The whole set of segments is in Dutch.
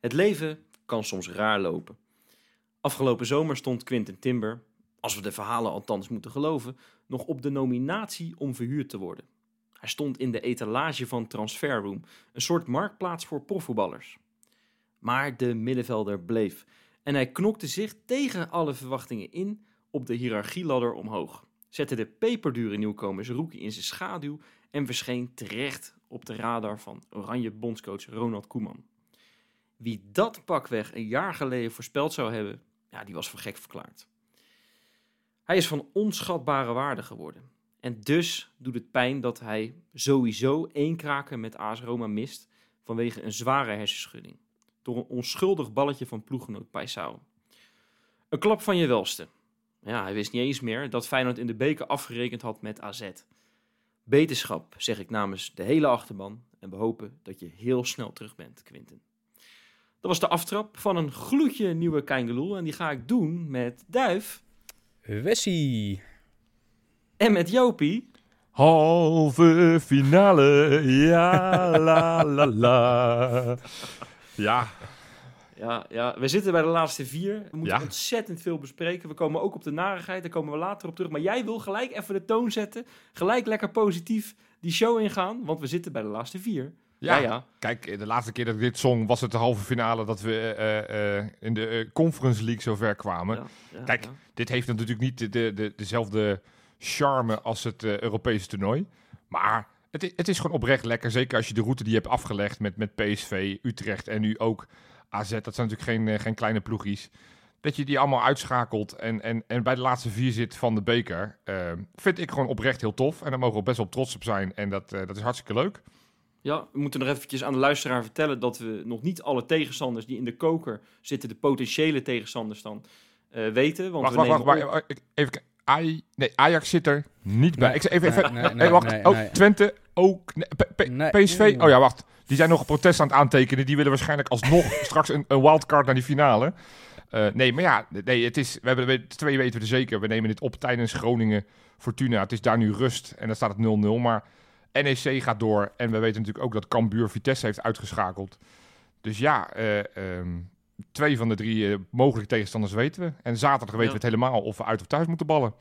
Het leven kan soms raar lopen. Afgelopen zomer stond Quinten Timber, als we de verhalen althans moeten geloven, nog op de nominatie om verhuurd te worden. Hij stond in de etalage van Transferroom, een soort marktplaats voor profvoetballers. Maar de middenvelder bleef en hij knokte zich tegen alle verwachtingen in op de hiërarchieladder omhoog. Zette de peperdure nieuwkomers Rookie in zijn schaduw en verscheen terecht op de radar van Oranje bondscoach Ronald Koeman. Wie dat pakweg een jaar geleden voorspeld zou hebben, ja, die was voor gek verklaard. Hij is van onschatbare waarde geworden. En dus doet het pijn dat hij sowieso één kraker met AS Roma mist vanwege een zware hersenschudding. Door een onschuldig balletje van ploeggenoot Paisao. Een klap van je welste. Ja, hij wist niet eens meer dat Feyenoord in de beker afgerekend had met AZ. Beterschap, zeg ik namens de hele achterban. En we hopen dat je heel snel terug bent, Quinten. Dat was de aftrap van een gloedje nieuwe Keingeloel. En die ga ik doen met Duif Wessie. en met Jopie. Halve finale, ja la la la. Ja, Ja, ja, we zitten bij de laatste vier. We moeten Ja. ontzettend veel bespreken. We komen ook op de narigheid, daar komen we later op terug. Maar jij wil gelijk even de toon zetten. Gelijk lekker positief die show ingaan. Want we zitten bij de laatste vier. ja. Ja, ja. Kijk, de laatste keer dat ik dit zong was het de halve finale dat we eh, eh, in de eh, Conference League zover kwamen. Ja, Kijk. Dit heeft natuurlijk niet de, de, de, dezelfde charme als het Europese toernooi. Maar het, het is gewoon oprecht lekker. Zeker als je de route die je hebt afgelegd met, met PSV, Utrecht en nu ook AZ. Dat zijn natuurlijk geen, eh, geen kleine ploegies. Dat je die allemaal uitschakelt en, en, en bij de laatste vier zit van de beker. eh, vind ik gewoon oprecht heel tof. En daar mogen we best wel trots op zijn. En dat, eh, dat is hartstikke leuk. Ja, we moeten nog eventjes aan de luisteraar vertellen dat we nog niet alle tegenstanders die in de koker zitten, de potentiële tegenstanders dan, eh, weten. Want Wacht, we wacht, wacht. even kijken. Ai- nee, Ajax zit er niet bij. Nee, ik zeg even, even, nee, nee, wacht. nee, oh, nee. Twente ook. nee, P- P- Nee. PSV. Oh ja, wacht. Die zijn nog een protest aan het aantekenen. Die willen waarschijnlijk alsnog straks een, een wildcard naar die finale. Eh, nee, maar ja, nee, het is, we hebben we- twee weten we er zeker. We nemen dit op tijdens Groningen Fortuna. Het is daar nu rust en dan staat het 0-0. Maar NEC gaat door. En we weten natuurlijk ook dat Cambuur Vitesse heeft uitgeschakeld. Dus ja, eh, ehm, twee van de drie eh, mogelijke tegenstanders weten we. En zaterdag weten Ja. we het helemaal of we uit of thuis moeten ballen.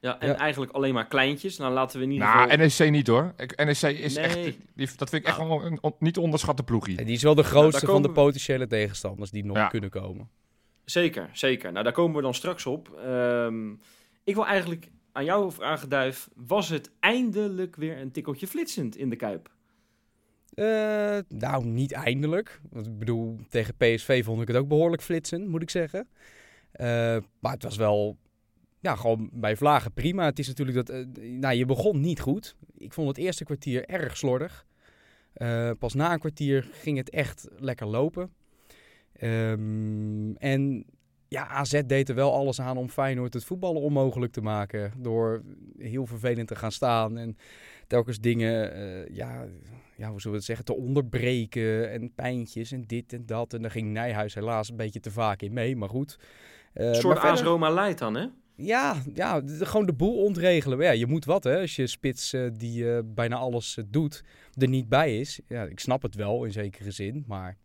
Ja, en Ja. eigenlijk alleen maar kleintjes. Nou, laten we in ieder Nou, geval... NEC niet hoor. NEC is Nee. echt, die, dat vind ik echt Nou. wel een on- niet te onderschatte ploegie. En die is wel de grootste daar van de we- potentiële tegenstanders die nog Ja. kunnen komen. Zeker, zeker. Nou, daar komen we dan straks op. Ehm, ik wil eigenlijk aan jou vragen, Duif. Was het eindelijk weer een tikkeltje flitsend in de Kuip? Eh, nou, niet eindelijk. Want ik bedoel, tegen PSV vond ik het ook behoorlijk flitsen, moet ik zeggen. Eh, maar het was wel, ja, gewoon bij vlagen prima. Het is natuurlijk dat, eh, nou, je begon niet goed. Ik vond het eerste kwartier erg slordig. Eh, pas na een kwartier ging het echt lekker lopen. Ehm, en ja, AZ deed er wel alles aan om Feyenoord het voetballen onmogelijk te maken. Door heel vervelend te gaan staan en telkens dingen, eh, ja, ja, hoe zullen we het zeggen, te onderbreken en pijntjes en dit en dat. En daar ging Nijhuis helaas een beetje te vaak in mee, maar goed. Een soort AS Roma Light dan, hè? Ja, ja gewoon de boel ontregelen. Ja, je moet wat, hè. Als je spits eh, die eh, bijna alles eh, doet, er niet bij is. Ja, ik snap het wel in zekere zin, maar...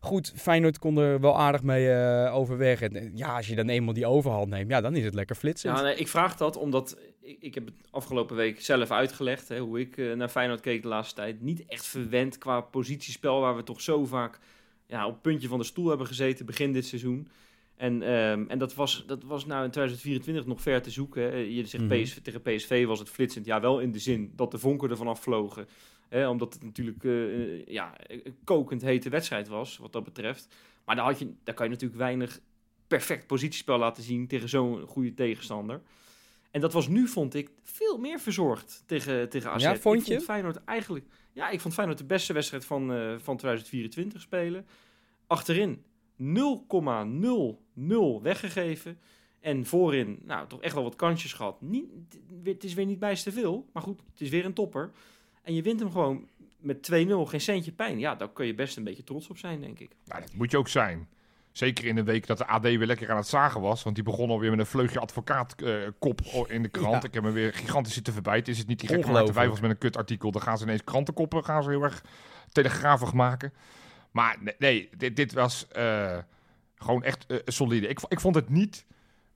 Goed, Feyenoord kon er wel aardig mee overweg. En ja, als je dan eenmaal die overhand neemt, ja, dan is het lekker flitsend. Ja, nee, ik vraag dat omdat ik, ik heb het afgelopen week zelf uitgelegd hè, hoe ik naar Feyenoord keek de laatste tijd. Niet echt verwend qua positiespel, waar we toch zo vaak ja, op het puntje van de stoel hebben gezeten begin dit seizoen. En, ehm, en dat, was, dat was nou in 2024 nog ver te zoeken. Hè. Je zegt Mhm. PSV, tegen PSV was het flitsend. Ja, wel in de zin dat de vonken ervan afvlogen. Hè, omdat het natuurlijk eh, eh, ja, een kokend hete wedstrijd was, wat dat betreft. Maar daar, had je, daar kan je natuurlijk weinig perfect positiespel laten zien tegen zo'n goede tegenstander. En dat was nu, vond ik, veel meer verzorgd tegen, tegen AZ. Ja, vond ik je? vond Feyenoord eigenlijk... Ja, ik vond Feyenoord de beste wedstrijd van, eh, van 2024 spelen. Achterin 0,00 weggegeven. En voorin, nou, toch echt wel wat kansjes gehad. Niet, het is weer niet bijst te veel, maar goed, het is weer een topper. En je wint hem gewoon met 2-0, geen centje pijn. Ja, daar kun je best een beetje trots op zijn, denk ik. Nou, dat moet je ook zijn. Zeker in een week dat de AD weer lekker aan het zagen was. Want die begon alweer met een vleugje advocaat eh, kop in de krant. Ja. Ik heb me weer gigantisch zitten verbijten. Is het niet die gekke gemaakte Ongelooflijk. wijfels met een kutartikel? Dan gaan ze ineens krantenkoppen gaan ze heel erg telegrafig maken. Maar nee, dit was eh, gewoon echt eh, solide. Ik, ik vond het niet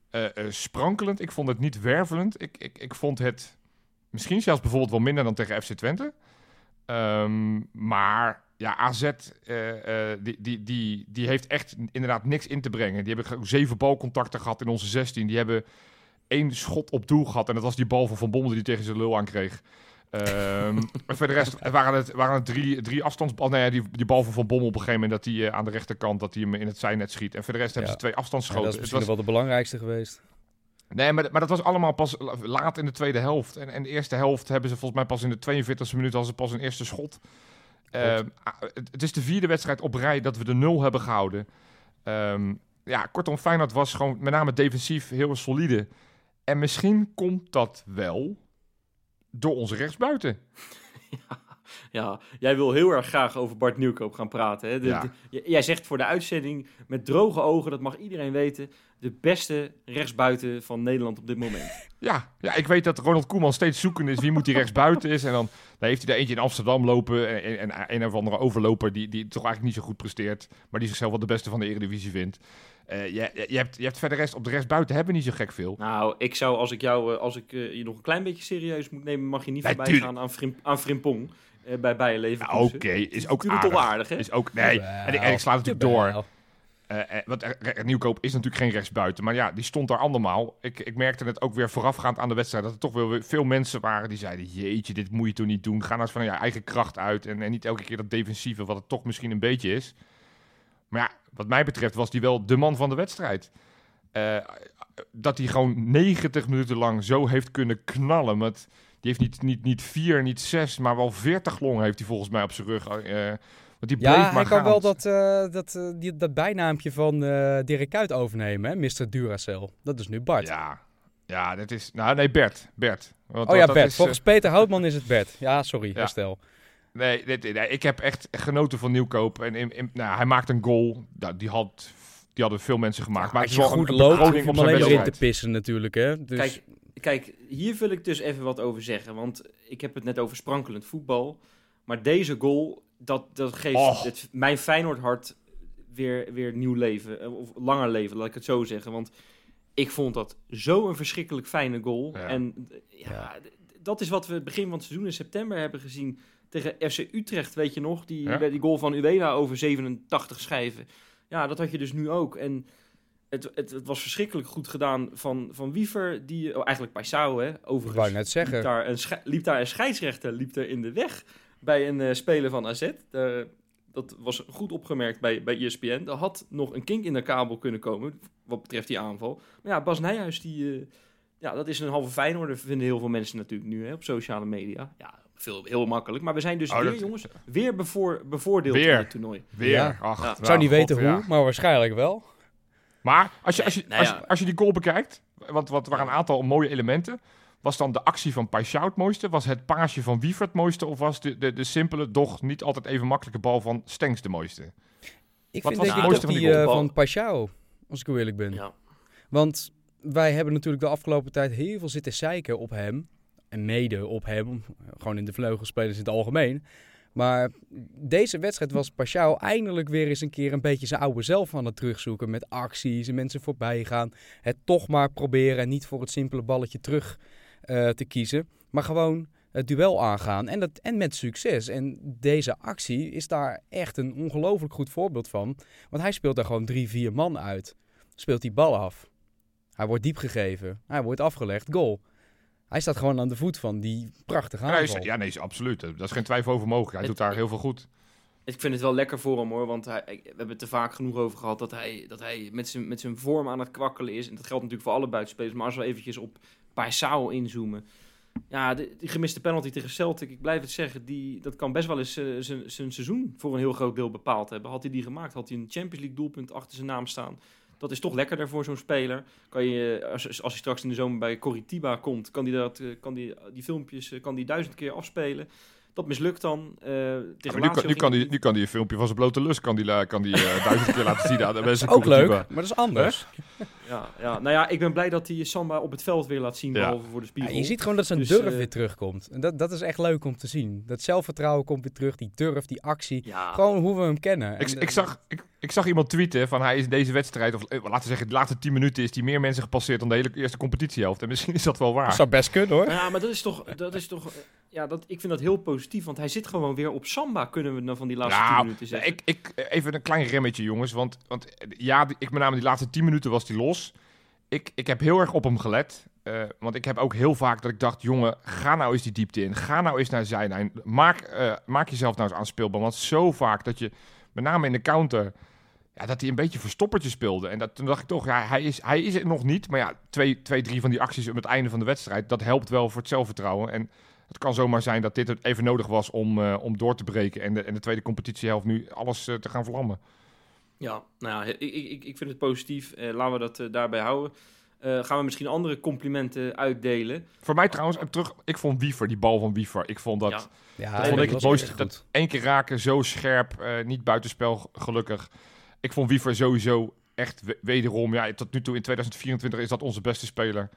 eh, eh, sprankelend. Ik vond het niet wervelend. Ik, ik, ik vond het misschien zelfs bijvoorbeeld wel minder dan tegen FC Twente. Ehm, maar ja, AZ die, die, die, die heeft echt inderdaad niks in te brengen. Die hebben zeven balcontacten gehad in onze 16. Die hebben één schot op doel gehad. En dat was die bal van Van Bommel die tegen zijn lul aankreeg. En voor de rest waren het, waren het drie, drie afstandsballen. Nou ja, die, die bal van Van Bommel op een gegeven moment dat hij eh, aan de rechterkant dat hij hem in het zijnet schiet. En voor de rest hebben ze twee Ja, afstandsschoten. dat is Het was- wel de belangrijkste geweest. Nee, maar, maar dat was allemaal pas la- laat in de tweede helft. En, en de eerste helft hebben ze volgens mij pas in de 42e minuut als ze pas een eerste schot. Ehm, het, het is de vierde wedstrijd op rij dat we de nul hebben gehouden. Ehm, ja, kortom, Feyenoord was gewoon met name defensief heel solide. En misschien komt dat wel door onze rechtsbuiten. Ja, jij wil heel erg graag over Bart Nieuwkoop gaan praten. Hè? De- Ja. de- j- jij zegt voor de uitzending met droge ogen, dat mag iedereen weten, de beste rechtsbuiten van Nederland op dit moment. Ja, ja, ik weet dat Ronald Koeman steeds zoekende is wie moet die rechtsbuiten is. En dan, dan heeft hij er eentje in Amsterdam lopen. En, en, en een of andere overloper die, die toch eigenlijk niet zo goed presteert. Maar die zichzelf wel de beste van de Eredivisie vindt. Eh, je, je, hebt, je hebt verder rest op de rechtsbuiten hebben we niet zo gek veel. Nou, ik zou, als ik jou, eh, als ik eh, je nog een klein beetje serieus moet nemen, mag je niet Nee, voorbij gaan aan, Frim, aan Frimpong eh, bij Bayer Ja, Leverkusen. Oké, is ook aardig. toch aardig, hè? Is ook, nee, en ik, en ik sla natuurlijk door. Want Nieuwkoop is natuurlijk geen rechtsbuiten. Maar ja, die stond daar andermaal. Ik, ik merkte het ook weer voorafgaand aan de wedstrijd. Dat er toch wel weer veel mensen waren die zeiden... Jeetje, dit moet je toch niet doen. Ga nou eens van je eigen kracht uit. En, en niet elke keer dat defensieve, wat het toch misschien een beetje is. Maar ja, wat mij betreft was die wel de man van de wedstrijd. Eh, dat hij gewoon 90 minuten lang zo heeft kunnen knallen. Met, die heeft niet, niet, niet vier, niet zes, maar wel 40 longen heeft hij volgens mij op zijn rug. want die Ja, maar hij kan wel dat, eh, dat, die, dat bijnaampje van eh Dirk Kuyt overnemen, hè? Mr. Duracell. Dat is nu Bart. Ja, ja, dat is... Nou, nee, Bert. Bert. Want, oh ja, Bert. is, Volgens Peter Houtman is het Bert. Ja, sorry, Ja. herstel. Nee, dit, nee, ik heb echt genoten van Nieuwkoop. En in, in- nou, hij maakt een goal. Nou, die, had, die hadden veel mensen gemaakt. maar het Als is je wel goed een loopt, hoef je zijn alleen erin te pissen natuurlijk, hè? Dus, Kijk, kijk, hier wil ik dus even wat over zeggen. Want ik heb het net over sprankelend voetbal. Maar deze goal, dat, dat geeft het, mijn Feyenoord hart weer, weer nieuw leven. eh, Of langer leven, laat ik het zo zeggen. Want ik vond dat zo een verschrikkelijk fijne goal. Ja. En eh, ja, Ja. dat is wat we het begin van het seizoen in september hebben gezien. Tegen FC Utrecht, weet je nog? Die, Ja. die goal van Ueda over 87 schijven. Ja, dat had je dus nu ook. En het, het, het was verschrikkelijk goed gedaan van, van Wiever. Die, oh, eigenlijk Paisao, hè? ik Overigens wou net zeggen. liep daar een, liep daar een scheidsrechter liep er in de weg bij een eh, speler van AZ. Dat was goed opgemerkt bij, bij ESPN. Er had nog een kink in de kabel kunnen komen, wat betreft die aanval. Maar ja, Bas Nijhuis, die, eh, ja, dat is een halve Feyenoorder, vinden heel veel mensen natuurlijk nu hè, op sociale media. Ja, veel, heel makkelijk. Maar we zijn dus Oh, weer, dat- jongens, weer bevoor, bevoordeeld Weer. in het toernooi. Weer. Ja. Ach, Ja. nou, Ik zou niet god, weten ja. hoe, maar waarschijnlijk wel. Maar als je, als, je, Nee, nou als, je, ja. als je die goal bekijkt, want wat waren een aantal mooie elementen. Was dan de actie van Paixão het mooiste? Was het paasje van Wiever het mooiste? Of was de, de, de simpele, doch niet altijd even makkelijke bal van Stenks de mooiste? Ik Wat vind was denk het ik dat van die die eh, goal? van Paixão, als ik eerlijk ben. Ja. Want wij hebben natuurlijk de afgelopen tijd heel veel zitten zeiken op hem. En mede op hem. Gewoon in de vleugelspelers in het algemeen. Maar deze wedstrijd was Paschal eindelijk weer eens een keer een beetje zijn oude zelf aan het terugzoeken. Met acties en mensen voorbij gaan. Het toch maar proberen en niet voor het simpele balletje terug eh, te kiezen. Maar gewoon het duel aangaan. En, dat, en met succes. En deze actie is daar echt een ongelooflijk goed voorbeeld van. Want hij speelt daar gewoon drie, vier man uit. Speelt die bal af. Hij wordt diep gegeven. Hij wordt afgelegd. Goal. Hij staat gewoon aan de voet van die prachtige aanval. is- ja, nee, is absoluut. Dat is geen twijfel over mogelijk. Hij Het- doet daar heel veel goed. Ik vind het wel lekker voor hem hoor, want hij, we hebben het er vaak genoeg over gehad dat hij, dat hij met, zijn, met zijn vorm aan het kwakkelen is. En dat geldt natuurlijk voor alle buitenspelers. Maar als we eventjes op Paisao inzoomen. Ja, de, die gemiste penalty tegen Celtic, ik blijf het zeggen, die, dat kan best wel eens eh, zijn zijn seizoen voor een heel groot deel bepaald hebben. Had hij die gemaakt, had hij een Champions League doelpunt achter zijn naam staan. Dat is toch lekkerder voor zo'n speler. Kan je, als, als hij straks in de zomer bij Coritiba komt, kan hij dat, eh, kan die, die filmpjes eh, kan die duizend keer afspelen. Dat mislukt dan. eh Ja, tegen maar nu, kan, nu, kan die, nu kan die een filmpje van zijn blote lust kan die, la- kan die, eh, duizend keer laten zien aan de mensen. Ook leuk, maar dat is anders. Ja, ja, nou ja, ik ben blij dat hij Samba op het veld weer laat zien, Ja. behalve voor de Ja, spiegel. je ziet gewoon dat zijn Dus, durf eh, weer terugkomt. En dat, dat is echt leuk om te zien. Dat zelfvertrouwen komt weer terug, die durf, die actie. ja, Gewoon hoe we hem kennen. Ik, En, ik, eh, zag, ik, ik zag iemand tweeten van hij is in deze wedstrijd, of eh, laten we zeggen de laatste 10 minuten, is hij meer mensen gepasseerd dan de hele eerste competitiehelft. En misschien is dat wel waar. Dat zou best kunnen hoor. ja, maar dat is toch, dat is toch, ja, dat, ik vind dat heel positief, want hij zit gewoon weer op Samba, kunnen we nou van die laatste tien Nou, minuten zeggen. ik, ik, even een klein remmetje, jongens. Want, want ja, die- ik met name die laatste 10 minuten was hij los. Ik, ik heb heel erg op hem gelet. eh, want ik heb ook heel vaak dat ik dacht, jongen, ga nou eens die diepte in. Ga nou eens naar zijlijn. Maak, eh, maak jezelf nou eens aanspeelbaar. Want zo vaak dat je, met name in de counter, ja, dat hij een beetje verstoppertje speelde. En dat, toen dacht ik toch, ja, hij is, hij is het nog niet. Maar ja, twee, twee, drie van die acties op het einde van de wedstrijd, dat helpt wel voor het zelfvertrouwen. En het kan zomaar zijn dat dit even nodig was om, eh, om door te breken. En de, en de tweede competitiehelft nu alles te gaan vlammen. Ja, nou ja, ik, ik, ik- ik vind het positief. Eh, laten we dat eh, daarbij houden. Eh, gaan we misschien andere complimenten uitdelen. Voor mij trouwens, en terug, ik vond Wiever, die bal van Wiever, ik vond dat Ja. Ja, dat vond ik was het mooiste. Dat één keer raken, zo scherp, eh, niet buitenspel, gelukkig. Ik vond Wiever sowieso echt we- wederom, ja, tot nu toe in 2024 is dat onze beste speler.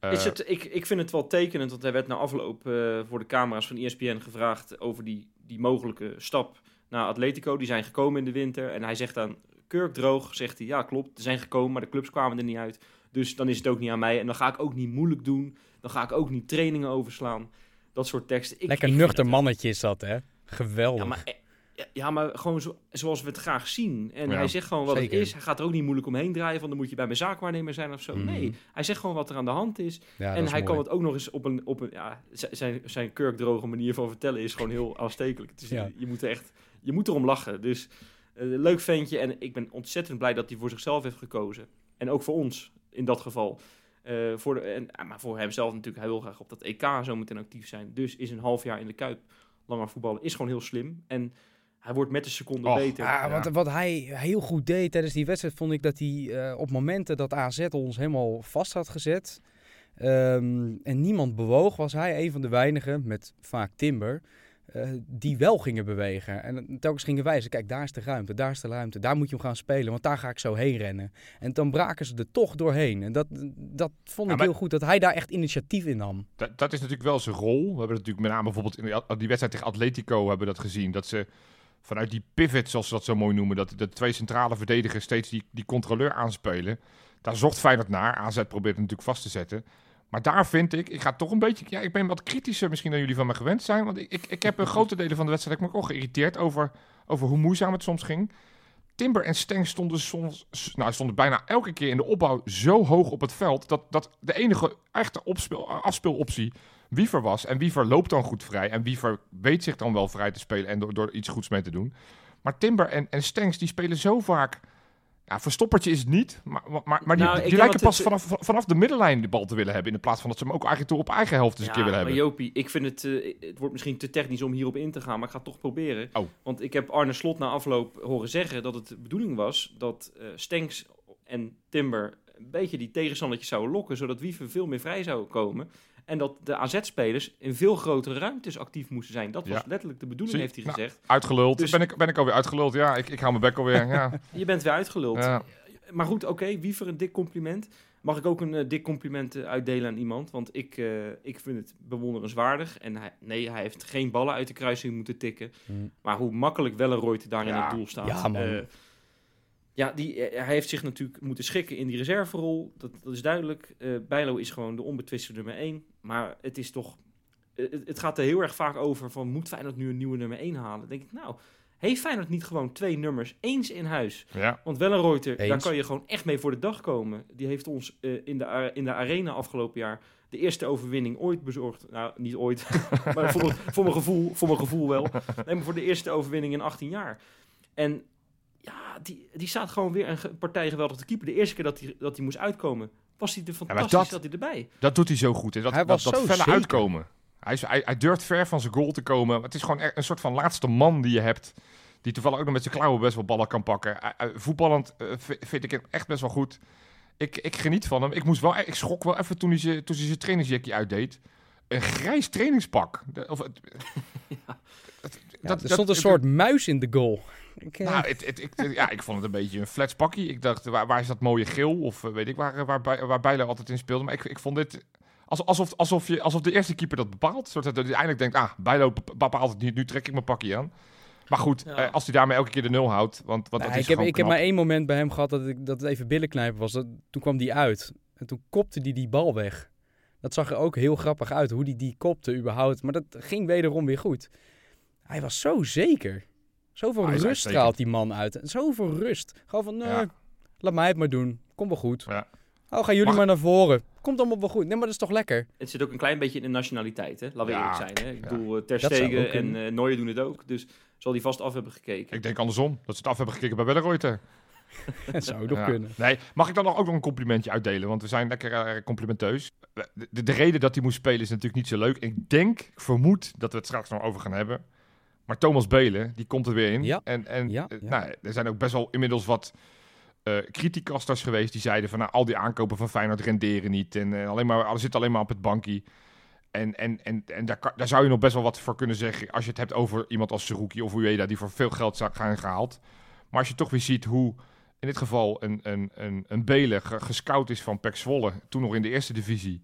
Eh, Is het, ik, ik vind het wel tekenend, want hij werd na afloop eh, voor de camera's van ESPN gevraagd over die, die mogelijke stap naar Atletico. Die zijn gekomen in de winter. En hij zegt dan, kurkdroog, zegt hij, ja klopt, ze zijn gekomen, maar de clubs kwamen er niet uit. Dus dan is het ook niet aan mij. En dan ga ik ook niet moeilijk doen. Dan ga ik ook niet trainingen overslaan. Dat soort teksten. Ik, Lekker ik nuchter mannetje is dat, hè? Geweldig. Ja, maar, eh, ja, maar gewoon zo, zoals we het graag zien. En Ja, hij zegt gewoon wat zeker. het is. Hij gaat er ook niet moeilijk omheen draaien van dan moet je bij mijn zaakwaarnemer zijn of zo. Mhm. Nee, hij zegt gewoon wat er aan de hand is. Ja, en is hij kan het ook nog eens op een, op een ja, zijn, zijn kurkdroge manier van vertellen is gewoon heel aanstekelijk. Het is, Ja. Je moet er echt, je moet erom lachen. Dus eh, leuk ventje en ik ben ontzettend blij dat hij voor zichzelf heeft gekozen. En ook voor ons in dat geval. Eh, voor de, en, ja, maar voor hemzelf natuurlijk, hij wil graag op dat EK zo meteen actief zijn. Dus is een half jaar in de Kuip langer voetballen is gewoon heel slim. En hij wordt met de seconde Och, beter. Ja. wat, wat hij heel goed deed tijdens die wedstrijd, vond ik dat hij eh, op momenten dat AZ ons helemaal vast had gezet. ehm, en niemand bewoog, was hij een van de weinigen, met vaak Timber, eh, die wel gingen bewegen. En telkens gingen wijzen, kijk, daar is de ruimte, daar is de ruimte, daar moet je hem gaan spelen, want daar ga ik zo heen rennen. En dan braken ze er toch doorheen. En dat, dat vond Ja, ik heel goed, dat hij daar echt initiatief in nam. dat, dat is natuurlijk wel zijn rol. We hebben het natuurlijk met name bijvoorbeeld in die, die wedstrijd tegen Atletico hebben we dat gezien. Dat ze vanuit die pivot, zoals ze dat zo mooi noemen, dat de twee centrale verdedigers steeds die, die controleur aanspelen. Daar zocht Feyenoord naar. AZ probeert het natuurlijk vast te zetten. Maar daar vind ik, ik ga toch een beetje, ja, ik ben wat kritischer misschien dan jullie van me gewend zijn. Want ik, ik, ik heb een grote delen van de wedstrijd ik me ook geïrriteerd over, over hoe moeizaam het soms ging. Timber en Steng stonden soms, nou, stonden bijna elke keer in de opbouw zo hoog op het veld. Dat, dat de enige echte opspeel, afspeeloptie Wiever was. En Wiever loopt dan goed vrij. En Wiever weet zich dan wel vrij te spelen en door, door iets goeds mee te doen. Maar Timber en, en Stengs die spelen zo vaak. Ja, verstoppertje is het niet. Maar, maar, maar die, Nou, die lijken pas het- vanaf, vanaf de middenlijn de bal te willen hebben. In plaats van dat ze hem ook eigenlijk toe op eigen helft eens een keer willen maar hebben. Jopie, ik vind het, eh, het wordt misschien te technisch om hierop in te gaan, maar ik ga het toch proberen. Oh. Want ik heb Arne Slot na afloop horen zeggen dat het de bedoeling was dat Stenks en Timber een beetje die tegenstandertjes zouden lokken, zodat Wiever veel meer vrij zou komen. En dat de AZ-spelers in veel grotere ruimtes actief moesten zijn. Dat was Ja. letterlijk de bedoeling, Zie- heeft hij nou, gezegd. Uitgeluld. Dus- Ben, ik, ben ik alweer uitgeluld? Ja, ik, ik hou mijn bek alweer. Ja. Je bent weer uitgeluld. ja. Maar goed, oké, Wiever een dik compliment. Mag ik ook een eh, dik compliment eh, uitdelen aan iemand? Want ik, eh, ik vind het bewonderenswaardig. En hij, nee, hij heeft geen ballen uit de kruising moeten tikken. Mm. Maar hoe makkelijk Wellenrooyd daar in het doel staat. Ja, man. ja, die, hij heeft zich natuurlijk moeten schikken in die reserverol. Dat, dat is duidelijk. Eh Bijlo is gewoon de onbetwiste nummer 1. Maar het is toch... eh, het, het gaat er heel erg vaak over van... Moet Feyenoord nu een nieuwe nummer 1 halen? Dan denk ik, nou... Heeft Feyenoord niet gewoon twee nummers eens in huis? ja. Want Wellenreuter, daar Eens. kan je gewoon echt mee voor de dag komen. Die heeft ons eh, in, de, in de arena afgelopen jaar de eerste overwinning ooit bezorgd. Nou, niet ooit, maar voor, mijn- voor, mijn gevoel, voor mijn gevoel wel. Nee, maar voor de eerste overwinning in 18 jaar. En ja, die, die staat gewoon weer een partij geweldig te keeper. De eerste keer dat hij, dat hij moest uitkomen, was hij er fantastisch, dat- hij erbij. Dat doet hij zo goed. En dat, Hij dat, was dat felle zeker. uitkomen. Hij, is, hij, hij durft ver van zijn goal te komen. Het is gewoon echt een soort van laatste man die je hebt. Die toevallig ook nog met zijn klauwen best wel ballen kan pakken. Hij- hij- voetballend eh, vind ik hem echt best wel goed. Ik, ik geniet van hem. Ik, moest wel, ik schrok wel even toen hij, ze, toen hij zijn trainingsjackie uitdeed. Een grijs trainingspak. Of, het- het- Ja, dat- er dat- stond een soort muis in de goal. Ik, eh, nou, het, het, ik, ja, ik vond het een beetje een flats pakkie. Ik dacht, waar, waar is dat mooie geel? Of eh, weet ik waar, waar, Bij- waar Bijlo altijd in speelde. Maar ik, ik vond dit als- alsof, alsof, je, alsof de eerste keeper dat bepaalt. Zodat hij uiteindelijk denkt, ah, Bijlo bep- bepaalt het niet. Nu trek ik mijn pakje aan. Maar goed, Ja. eh, als hij daarmee elke keer de nul houdt. Want, want nou, dat is ik heb, gewoon ik heb maar één moment bij hem gehad dat, ik, dat het even billenknijpen was. Dat, toen kwam die uit. En toen kopte hij die bal weg. Dat zag er ook heel grappig uit, hoe hij die kopte überhaupt. Maar dat ging wederom weer goed. Hij was zo zeker. Zoveel is rust straalt die man uit. En zoveel rust. Gewoon van, nee, Ja. laat mij het maar doen. Komt wel goed. Ja. Oh, gaan jullie Mag- maar naar voren. Komt allemaal wel goed. Nee, maar dat is toch lekker? Het zit ook een klein beetje in de nationaliteit, hè? Laten we Ja, eerlijk zijn. Hè? Ik ja. bedoel, eh, Ter Stegen en kunnen. eh Neuer doen het ook. Dus zal die vast af hebben gekeken. Ik denk andersom. Dat ze het af hebben gekeken bij Welleroyter. Dat zou nog Ja. kunnen. Nee, mag ik dan nog ook nog een complimentje uitdelen? Want we zijn lekker eh, complimenteus. De, de, de reden dat hij moest spelen is natuurlijk niet zo leuk. Ik denk, ik vermoed dat we het straks nog over gaan hebben. Maar Thomas Belen, die komt er weer in. Ja. En, en Ja, eh, ja. Nou, er zijn ook best wel inmiddels wat criticasters geweest die zeiden van nou, al die aankopen van Feyenoord renderen niet. En eh, alleen maar, er zit alleen maar op het bankje. En, en, en, en daar, daar zou je nog best wel wat voor kunnen zeggen als je het hebt over iemand als Seruki of Ueda die voor veel geld zou gaan gehaald. Maar als je toch weer ziet hoe in dit geval een, een, een, een Belen ge- gescout is van Pek Zwolle, toen nog in de eerste divisie.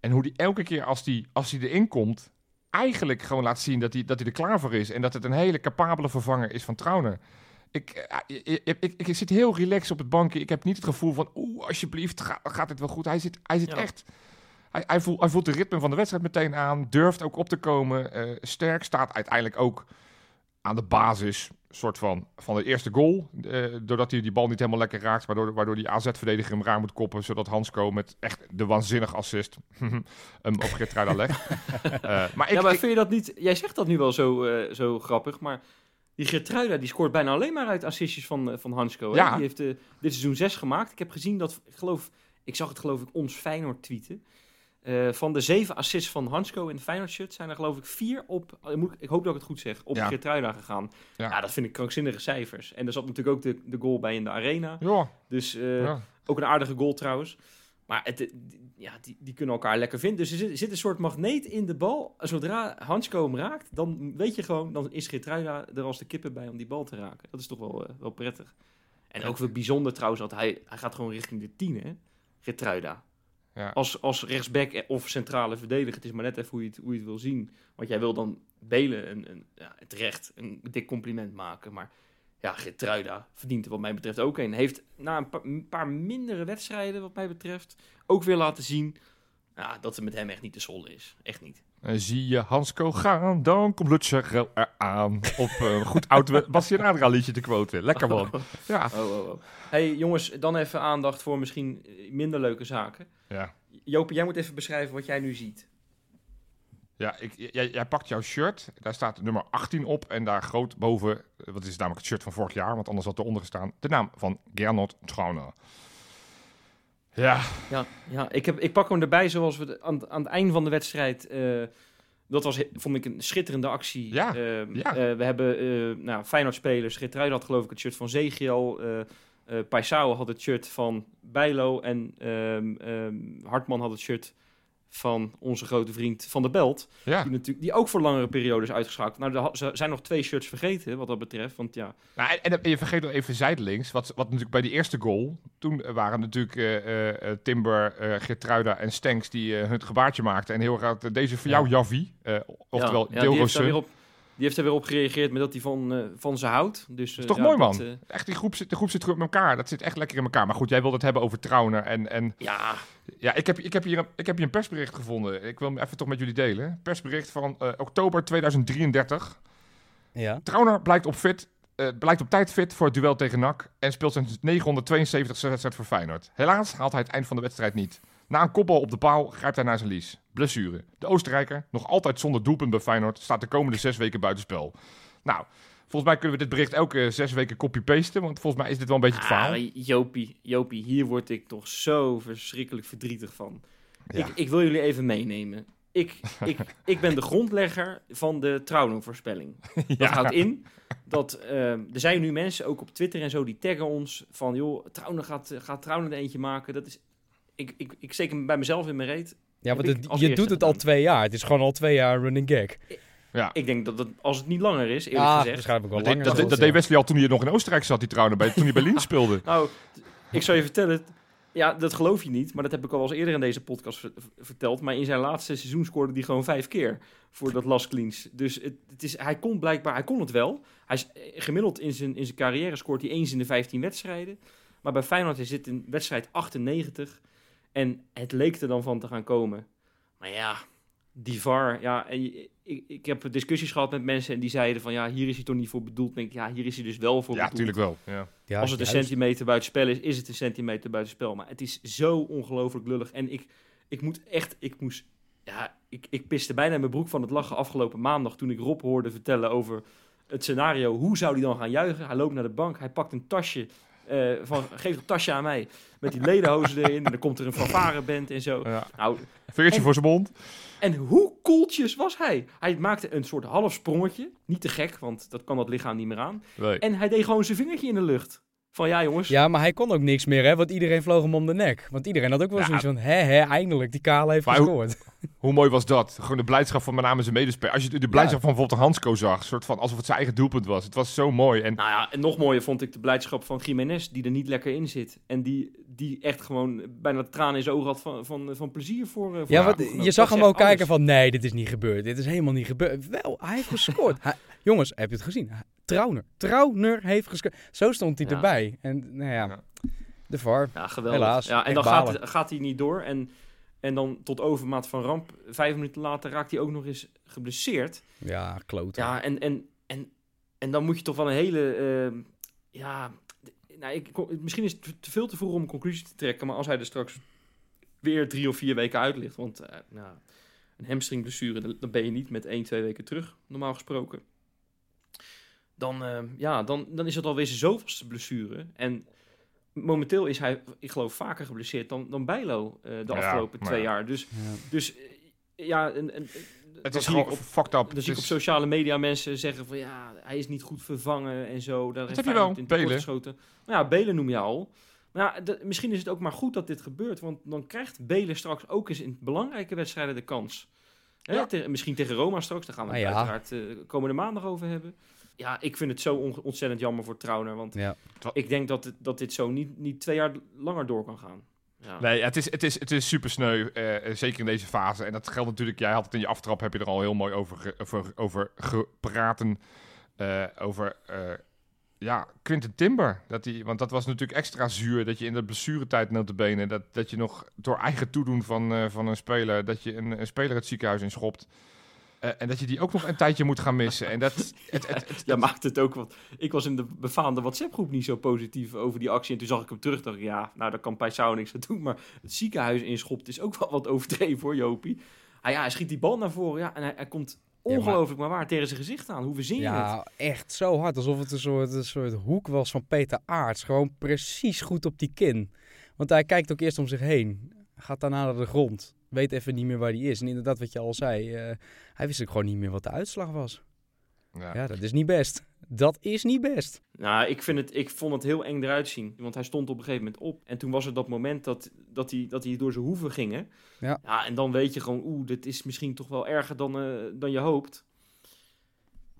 En hoe die elke keer als die, als die erin komt, eigenlijk gewoon laat zien dat hij, dat hij er klaar voor is. En dat het een hele capabele vervanger is van Trauner. Ik, eh, ik, ik, ik, ik zit heel relaxed op het bankje. Ik heb niet het gevoel van, oeh, alsjeblieft, ga- gaat het wel goed. Hij zit, hij zit Ja. echt... Hij, hij, voelt, hij voelt de ritme van de wedstrijd meteen aan. Durft ook op te komen. eh, sterk staat uiteindelijk ook aan de basis soort van, van de eerste goal. eh, doordat hij die bal niet helemaal lekker raakt. Waardoor, waardoor die AZ-verdediger hem raar moet koppen. Zodat Hansco met echt de waanzinnige assist hem op Geertruida legt. Eh, maar ik, ja, maar ik- vind je dat niet... Jij zegt dat nu wel zo, eh, zo grappig, maar... Die Gertruida die scoort bijna alleen maar uit assistjes van, van Hansko. hè? Ja. Die heeft dit seizoen 6 gemaakt. Ik heb gezien dat, ik geloof, ik zag het geloof ik ons Feyenoord tweeten. Eh, van de zeven assists van Hansko in de Feyenoord shirt zijn er geloof ik vier op, eh, ik, hoop dat ik het goed zeg, op Ja. Gertruida gegaan. Ja. Ja. dat vind ik krankzinnige cijfers. En er zat natuurlijk ook de, de goal bij in de arena. ja, Dus eh, ja. ook een aardige goal trouwens. Maar het, die- ja, die, die kunnen elkaar lekker vinden. Dus er zit, er zit een soort magneet in de bal. Zodra Hansko hem raakt, dan weet je gewoon... dan is Geertruida er als de kippen bij om die bal te raken. Dat is toch wel, wel prettig. En ook wel bijzonder trouwens dat hij... hij gaat gewoon richting de tien, hè? Geertruida. Als, als rechtsback of centrale verdediger. Het is maar net even hoe je het, hoe je het wil zien. Want jij wil dan Belen een, een, ja, terecht een dik compliment maken. Maar ja, Geertruida verdient er wat mij betreft ook een. Heeft na een paar mindere wedstrijden wat mij betreft ook weer laten zien... Ja, dat het met hem echt niet te sollen is. Echt niet. En zie je Hansco gaan, dan komt Lutzer eraan. Op een goed oud Bastien Adra liedje te quoten. Lekker man. Ja. Oh, oh, oh. hey, jongens, dan even aandacht voor misschien eh, minder leuke zaken. Ja, Joop, jij moet even beschrijven wat jij nu ziet. ja ik, jij, jij pakt jouw shirt, daar staat nummer 18 op en daar groot boven, eh, wat is namelijk het shirt van vorig jaar, want anders had eronder gestaan, de naam van Gernot Trauner. Ja, Ja, ja ik, heb, ik pak hem erbij zoals we de- aan, aan het einde van de wedstrijd. eh, dat was, vond ik een schitterende actie. Ja, ja. eh, we hebben uh, nou, Feyenoord-spelers. Geertruiden had geloof ik het shirt van Zegiel. eh eh Paisao had het shirt van Bijlo. En ehm, ehm, Hartman had het shirt van onze grote vriend Van der Belt. ja. Die, natuurlijk, die ook voor langere periodes uitgeschakeld. Nou, er ze zijn nog twee shirts vergeten wat dat betreft. Want ja, Nou, en, en, en je vergeet nog even zijdelings, wat, wat natuurlijk bij die eerste goal, toen waren natuurlijk eh, eh, eh, Timber, eh Geertruida en Stenks die eh, het gebaartje maakten. En heel graag eh, deze voor Ja. jou, Javi, eh, oftewel ja, ja, die, heeft er weer op gereageerd met dat hij van, eh, van ze houdt. Dus, is eh, toch ja, mooi, dat, man? eh, Echt, die groep zit, de groep zit goed met elkaar. Dat zit echt lekker in elkaar. Maar goed, jij wilde het hebben over Trauner. En, en ja, ja, ik heb, ik, heb hier een, ik heb hier een persbericht gevonden. Ik wil hem even toch met jullie delen. Persbericht van eh, oktober 2033. Ja. Trauner blijkt op, fit, eh, blijkt op tijd fit voor het duel tegen NAC. En speelt zijn 972 wedstrijd voor Feyenoord. Helaas haalt hij het eind van de wedstrijd niet. Na een kopbal op de paal grijpt hij naar zijn lies. Blessure. De Oostenrijker, nog altijd zonder doelpunt bij Feyenoord, staat de komende zes weken buitenspel. Nou, Volgens mij kunnen we dit bericht elke zes weken copy-pasten. Want volgens mij is dit wel een beetje het verhaal. Ah, Jopie, Jopie, hier word ik toch zo verschrikkelijk verdrietig van. Ja. Ik, ik wil jullie even meenemen. Ik, ik, ik ben de grondlegger van de trouwenvoorspelling. Dat Ja. houdt in dat eh, er zijn nu mensen, ook op Twitter en zo, die taggen ons van, joh, Trouwen gaat, gaat Trouwen er eentje maken. Dat is, ik, ik, ik steek hem bij mezelf in mijn reet. Ja, want het- je doet het al twee jaar. Het is gewoon al twee jaar running gag. Ja. Ik denk dat het, als het niet langer is, eerlijk Ah, gezegd. waarschijnlijk wel Dat, langer. dat, deed Wesley al toen hij nog in Oostenrijk zat, die trouwens, bij, toen hij bij Lien speelde. Nou, ik zal je vertellen. Ja, dat geloof je niet, maar dat heb ik al eens eerder in deze podcast ver- ver- verteld. Maar in zijn laatste seizoen scoorde hij gewoon vijf keer voor dat Las Cleans. Dus het, het is, hij kon blijkbaar, hij kon het wel. Hij is gemiddeld in zijn, in zijn carrière scoort hij eens in de 15 wedstrijden. Maar bij Feyenoord is dit in wedstrijd 98. En het leek er dan van te gaan komen. Maar ja, die VAR, ja, en ik, ik heb discussies gehad met mensen en die zeiden van ja, hier is hij toch niet voor bedoeld. Ik denk, ja, hier is hij dus wel voor Ja, bedoeld. natuurlijk wel. Ja. Als het een centimeter buiten spel is, is het een centimeter buiten spel. Maar het is zo ongelooflijk lullig. En ik, ik moet echt, ik moest, ja, ik, ik piste bijna in mijn broek van het lachen afgelopen maandag toen ik Rob hoorde vertellen over het scenario. Hoe zou hij dan gaan juichen? Hij loopt naar de bank, hij pakt een tasje, eh, van, geef dat tasje aan mij, met die ledenhozen erin. En dan komt er een fanfareband en zo. Ja. Nou, Vingertje En- voor zijn mond. en hoe koeltjes was hij? Hij maakte een soort half sprongetje. Niet te gek, want dat kan dat lichaam niet meer aan. Nee. En hij deed gewoon zijn vingertje in de lucht. Van ja jongens, Ja, maar hij kon ook niks meer, hè? Want iedereen vloog hem om de nek. Want iedereen had ook wel Ja. zoiets van, hè, hè, eindelijk, die Kale heeft Maar gescoord. Hoe mooi was dat? Gewoon de blijdschap van met name zijn medespeler. Als je de blijdschap van bijvoorbeeld Hansco zag, soort van alsof het zijn eigen doelpunt was. Het was zo mooi. En Nou ja, en nog mooier vond ik de blijdschap van Jiménez, die er niet lekker in zit. En die, die echt gewoon bijna tranen in zijn ogen had van, van, van plezier voor, eh, voor Ja, want je zag hem ook kijken alles. van, nee, dit is niet gebeurd. Dit is helemaal niet gebeurd. Wel, hij heeft gescoord. Hij- jongens, heb je het gezien? Trauner. Trauner heeft gescoord. Zo stond hij Ja. erbij. En nou ja, Ja. de VAR. Ja, geweldig. Helaas, Ja, en dan gaat, balen. het- gaat hij niet door. En, en dan tot overmaat van ramp, vijf minuten later raakt hij ook nog eens geblesseerd. Ja, klote. Ja, en, en, en, en dan moet je toch wel een hele... ehm, ja, nou, ik, misschien is het te veel te vroeg om een conclusie te trekken. Maar als hij er straks weer drie of vier weken uit ligt... Want eh, nou, een hamstringblessure, dan ben je niet met één, twee weken terug, normaal gesproken. Dan, ehm, ja, dan, dan is het alweer zijn zoveelste blessure. En momenteel is hij, ik geloof, vaker geblesseerd dan, dan Bijlo eh, de Ja, afgelopen twee ja. jaar. Dus, Ja. dus eh, ja, en, en, het dan is gewoon op, fucked up. dan Het zie ik op sociale media mensen zeggen van ja, hij is niet goed vervangen en zo. Daar Dat heeft heb je wel, Belen. geschoten. Nou ja, Belen noem je al. Maar ja, misschien is het ook maar goed dat dit gebeurt, want dan krijgt Belen straks ook eens in belangrijke wedstrijden de kans. Hè, Ja. te- misschien tegen Roma straks, daar gaan we het ja. uiteraard eh, komende maandag over hebben. Ja, ik vind het zo on- ontzettend jammer voor Trauner, want Ja. ik denk dat, het, dat dit zo niet, niet twee jaar langer door kan gaan. Ja. Nee, het is, het is, het is super sneu, eh, zeker in deze fase. En dat geldt natuurlijk, jij had het in je aftrap, heb je er al heel mooi over, over, over gepraten. eh, over, eh, ja, Quinten Timber. Dat die, want dat was natuurlijk extra zuur, dat je in de blessuretijd notabene, dat, dat je nog door eigen toedoen van, eh, van een speler, dat je een, een speler het ziekenhuis inschopt. Eh, en dat je die ook nog een tijdje moet gaan missen. En dat, het, het, het- Ja, maakt het ook wat. Ik was in de befaamde WhatsApp-groep niet zo positief over die actie. En toen zag ik hem terug. Dacht ik, ja, nou, daar kan Paisao niks aan doen. Maar het ziekenhuis inschopt is ook wel wat overdreven voor Jopie. Ah, ja, hij schiet die bal naar voren. Ja, en hij, hij komt ongelooflijk maar waar tegen zijn gezicht aan. Hoe verzin je het? Ja, echt zo hard. Alsof het een soort, een soort hoek was van Peter Aarts. Gewoon precies goed op die kin. Want hij kijkt ook eerst om zich heen. Gaat daarna naar de grond. Weet even niet meer waar hij is. En inderdaad, wat je al zei. eh, hij wist ook gewoon niet meer wat de uitslag was. ja. Ja, dat is niet best. Dat is niet best. Nou, ik, vind het, ik vond het heel eng eruit zien. Want hij stond op een gegeven moment op. En toen was er dat moment dat, dat, hij, dat hij door zijn hoeven ging. hè. Ja. en dan weet je gewoon, oeh, dit is misschien toch wel erger dan, eh, dan je hoopt.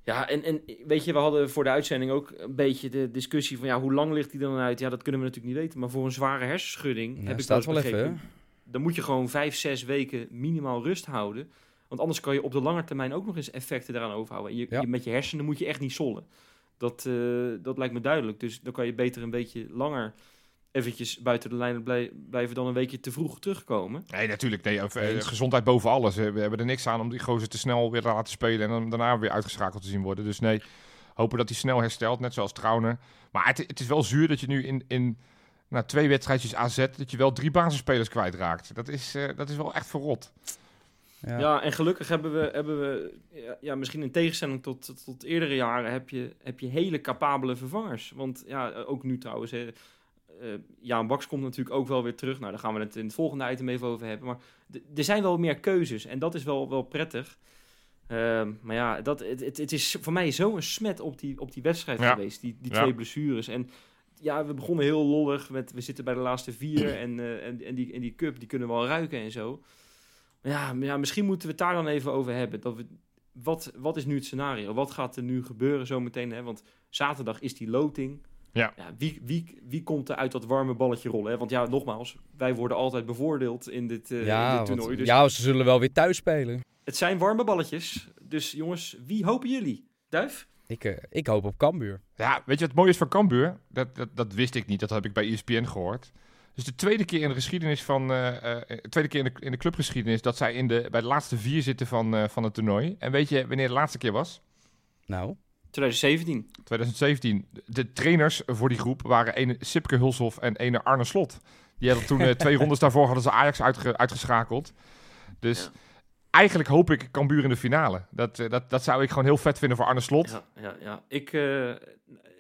Ja, en, en weet je, we hadden voor de uitzending ook een beetje de discussie van... ja, hoe lang ligt hij dan uit? Ja, dat kunnen we natuurlijk niet weten. Maar voor een zware hersenschudding, Ja, heb ik staat wel eens even. Dan moet je gewoon vijf, zes weken minimaal rust houden. Want anders kan je op de lange termijn ook nog eens effecten eraan overhouden. En je, Ja. je- met je hersenen moet je echt niet sollen. Dat, eh, dat lijkt me duidelijk. Dus dan kan je beter een beetje langer eventjes buiten de lijnen blij- blijven dan een weekje te vroeg terugkomen. Nee, natuurlijk. Nee, of, eh, gezondheid boven alles. Eh, We hebben er niks aan om die gozer te snel weer te laten spelen en dan daarna weer uitgeschakeld te zien worden. Dus nee, hopen dat hij snel herstelt, net zoals Trauner. Maar het, het is wel zuur dat je nu in, in nou, twee wedstrijdjes AZ, dat je wel drie basisspelers kwijtraakt. Dat is, eh, dat is wel echt verrot. Ja. Ja, en gelukkig hebben we, hebben we ja, ja, misschien in tegenstelling tot, tot, tot eerdere jaren, heb je, heb je hele capabele vervangers. Want ja, ook nu trouwens, hè, eh, Jaan Baks komt natuurlijk ook wel weer terug. Nou, daar gaan we het in het volgende item even over hebben. Maar er zijn wel meer keuzes en dat is wel, wel prettig. Ehm, maar ja, dat, het, het, het is voor mij zo'n smet op die, op die wedstrijd Ja. geweest, die, die Ja. twee blessures. En ja, we begonnen heel lollig met, we zitten bij de laatste vier en, eh, en, en, die, en die cup, die kunnen wel ruiken en zo. Maar ja, maar ja, misschien moeten we het daar dan even over hebben. Dat we, wat, wat is nu het scenario? Wat gaat er nu gebeuren zometeen? Hè? Want zaterdag is die loting. Ja. wie, wie, wie komt er uit dat warme balletje rollen? Hè? Want ja, nogmaals, wij worden altijd bevoordeeld in dit, eh, in ja, dit toernooi. want- Dus ja, ze zullen wel weer thuis spelen. het zijn warme balletjes. Dus jongens, wie hopen jullie? Duif? Ik, eh, ik hoop op Cambuur. Ja, weet je wat mooi is van Cambuur? Dat, dat, dat wist ik niet, dat heb ik bij ESPN gehoord. Dus de tweede keer in de geschiedenis van, eh, eh, tweede keer in de, in de clubgeschiedenis dat zij in de, bij de laatste vier zitten van, eh, van het toernooi. En weet je wanneer de laatste keer was? Nou, 2017. 2017. De trainers voor die groep waren ene Sipke Hulshoff en ene Arne Slot. Die hadden toen eh, twee rondes daarvoor hadden ze Ajax uitge- uitgeschakeld. Dus Ja. Eigenlijk hoop ik Cambuur in de finale. Dat, eh, dat, dat zou ik gewoon heel vet vinden voor Arne Slot. Ja, ja, ja. Ik, eh,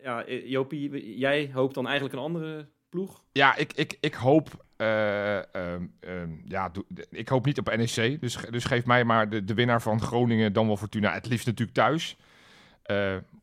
ja, eh, Jopie, jij hoopt dan eigenlijk een andere ploeg? Ja, ik, ik, ik hoop. ehm, ehm, ja, ik hoop niet op NEC. Dus, dus geef mij maar de, de winnaar van Groningen, dan wel Fortuna. Het liefst natuurlijk thuis.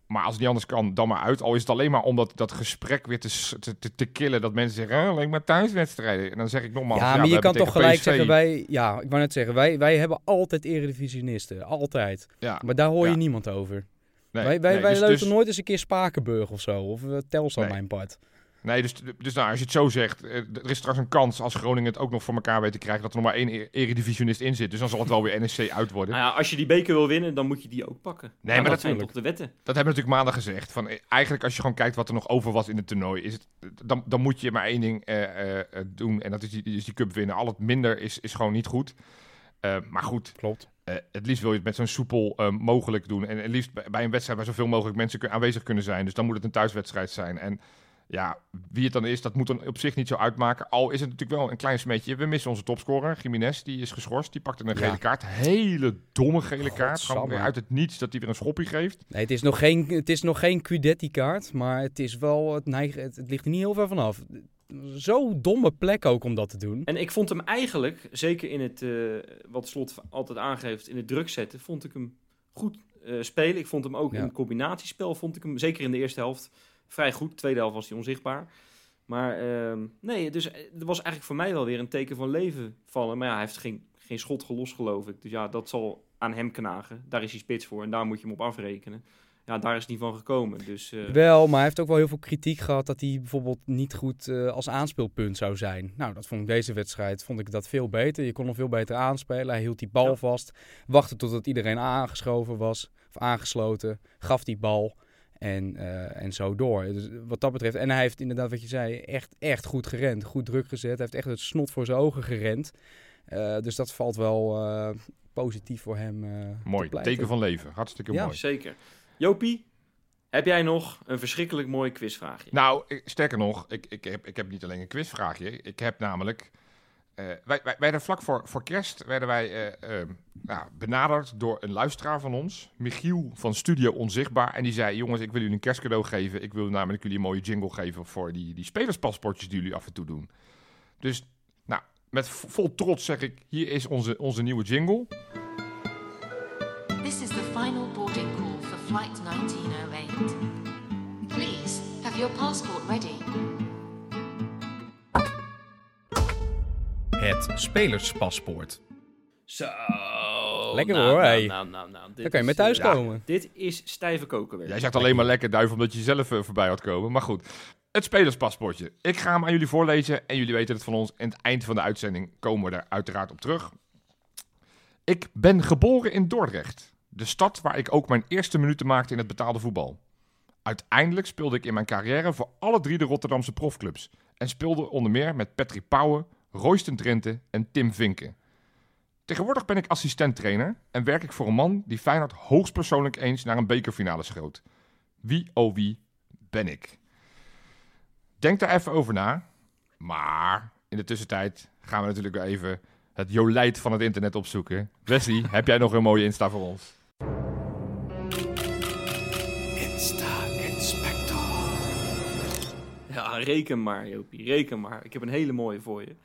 Maar als het niet anders kan, dan maar uit. Al is het alleen maar om dat, dat gesprek weer te, te, te, killen. Dat mensen zeggen, "Oh, alleen maar thuiswedstrijden. En dan zeg ik nogmaals... ja, maar je kan toch gelijk PSV zeggen, wij, ja, ik wou net zeggen, wij, wij hebben altijd eredivisionisten. Altijd. Ja, Maar daar hoor je Ja. niemand over. nee, wij wij, nee, wij dus- dus- nooit eens een keer Spakenburg of zo. Of uh, Nee. mijn part. Nee, dus, dus nou, als je het zo zegt, eh, er is straks een kans als Groningen het ook nog voor elkaar weet te krijgen dat er nog maar één e- eredivisionist in zit. Dus dan zal het wel weer NEC uit worden. Nou ja, als je die beker wil winnen, dan moet je die ook pakken. Nee, Ja, maar dat zijn toch de wetten? Dat hebben we natuurlijk maandag gezegd. Van, eh, eigenlijk als je gewoon kijkt wat er nog over was in het toernooi, is het, dan, dan moet je maar één ding eh, doen. En dat is die, is die cup winnen. Al het minder is, is gewoon niet goed. Eh, maar goed, Klopt. eh, het liefst wil je het met zo'n soepel eh, mogelijk doen. En het liefst bij, bij een wedstrijd waar zoveel mogelijk mensen kun- aanwezig kunnen zijn. Dus dan moet het een thuiswedstrijd zijn. En ja, wie het dan is, dat moet dan op zich niet zo uitmaken. Al is het natuurlijk wel een klein smetje. We missen onze topscorer, Jiménez. Die is geschorst. Die pakte een Ja. gele kaart. Hele domme gele kaart. Gewoon uit het niets dat hij weer een schoppie geeft. Nee, het is nog geen, het is nog geen Cudetti-kaart, maar het is wel, het, neig, het, het ligt er niet heel ver vanaf. Zo domme plek ook om dat te doen. En ik vond hem eigenlijk, zeker in het, eh, wat Slot altijd aangeeft, in het druk zetten, vond ik hem goed eh, spelen. Ik vond hem ook Ja. in het combinatiespel, vond ik hem, zeker in de eerste helft, vrij goed. Tweede helft was hij onzichtbaar. Maar ehm, nee, dus eh, er was eigenlijk voor mij wel weer een teken van leven vallen. Maar ja, hij heeft geen, geen schot gelost, geloof ik. Dus ja, dat zal aan hem knagen. Daar is hij spits voor en daar moet je hem op afrekenen. Ja, daar is niet van gekomen. Dus eh, Wel, maar hij heeft ook wel heel veel kritiek gehad dat hij bijvoorbeeld niet goed eh, als aanspeelpunt zou zijn. Nou, dat vond ik deze wedstrijd vond ik dat veel beter. Je kon hem veel beter aanspelen. Hij hield die bal Ja. vast, wachtte totdat iedereen aangeschoven was of aangesloten, gaf die bal en, eh, en zo door. Dus wat dat betreft, en hij heeft inderdaad wat je zei, echt, echt goed gerend, goed druk gezet. Hij heeft echt het snot voor zijn ogen gerend. Eh, dus dat valt wel eh, positief voor hem. eh, Mooi, teken van leven. Hartstikke Ja. mooi. zeker. Jopie, heb jij nog een verschrikkelijk mooi quizvraagje? Nou, ik- sterker nog, ik, ik, heb, ik heb niet alleen een quizvraagje. Ik heb namelijk... eh, wij, wij werden vlak voor, voor kerst werden wij eh, eh, nou, benaderd door een luisteraar van ons. Michiel van Studio Onzichtbaar. En die zei, jongens, ik wil jullie een kerstcadeau geven. Ik wil namelijk jullie een mooie jingle geven voor die, die spelerspaspoortjes die jullie af en toe doen. Dus, nou, met vo- vol trots zeg ik, hier is onze, onze nieuwe jingle. This is the final boarding call for flight 1908. Please have your passport ready. Het spelerspaspoort. Zo. Lekker nou, hoor, Nou, hey. nou, nou, nou, dit Dan kan je met thuis komen. Dit is stijve koken. Jij zegt alleen maar lekker duif omdat je zelf eh, voorbij had komen. Maar goed, het spelerspaspoortje. Ik ga hem aan jullie voorlezen en jullie weten het van ons. En het eind van de uitzending komen we er uiteraard op terug. Ik ben geboren in Dordrecht. De stad waar ik ook mijn eerste minuten maakte in het betaalde voetbal. Uiteindelijk speelde ik in mijn carrière voor alle drie de Rotterdamse profclubs. En speelde onder meer met Patrick Pauwen, Royston Drenthe en Tim Vinken. Tegenwoordig ben ik assistenttrainer en werk ik voor een man die Feyenoord hoogstpersoonlijk eens naar een bekerfinale schoot. Wie oh wie ben ik? Denk daar even over na. Maar in de tussentijd gaan we natuurlijk weer even het jolijt van het internet opzoeken. Wesley, heb jij nog een mooie Insta voor ons? Ja, reken maar, Jopie, reken maar. Ik heb een hele mooie voor je.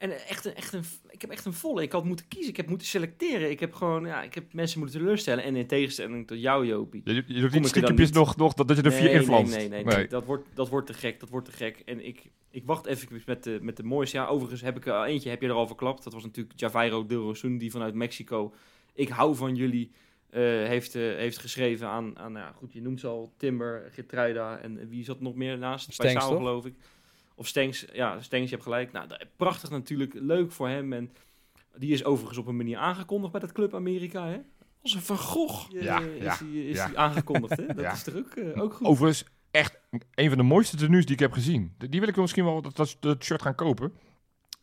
En echt een, echt een, ik heb echt een volle. Ik had moeten kiezen, ik heb moeten selecteren. Ik heb gewoon, ja, ik heb mensen moeten teleurstellen. En in tegenstelling tot jou, Jopie. Je, je doet niet stiekempjes nog, nog dat, dat je er vier nee, inflanst. Nee, nee, nee, nee. Dat, wordt, dat wordt te gek, dat wordt te gek. En ik, ik wacht even met de, met de mooiste. Ja, overigens heb ik er eentje, heb je er al verklapt. Dat was natuurlijk Javairo Del Rosun, die vanuit Mexico. Ik hou van jullie. eh, heeft, eh, heeft geschreven aan, aan nou ja, goed, je noemt ze al, Timber, Getruida en wie zat nog meer naast? Stengs, Bij Saal, toch? geloof ik. Of Stengs, ja, Stengs, je hebt gelijk. Nou, dat- prachtig natuurlijk, leuk voor hem. En die is overigens op een manier aangekondigd bij dat Club Amerika, hè? Als een Van Gogh Ja, is, ja, die, is ja. die aangekondigd, hè? Dat Ja. is toch ook, eh, ook goed? Overigens, echt een van de mooiste tenues die ik heb gezien. Die wil ik wel misschien wel dat, dat, dat shirt gaan kopen.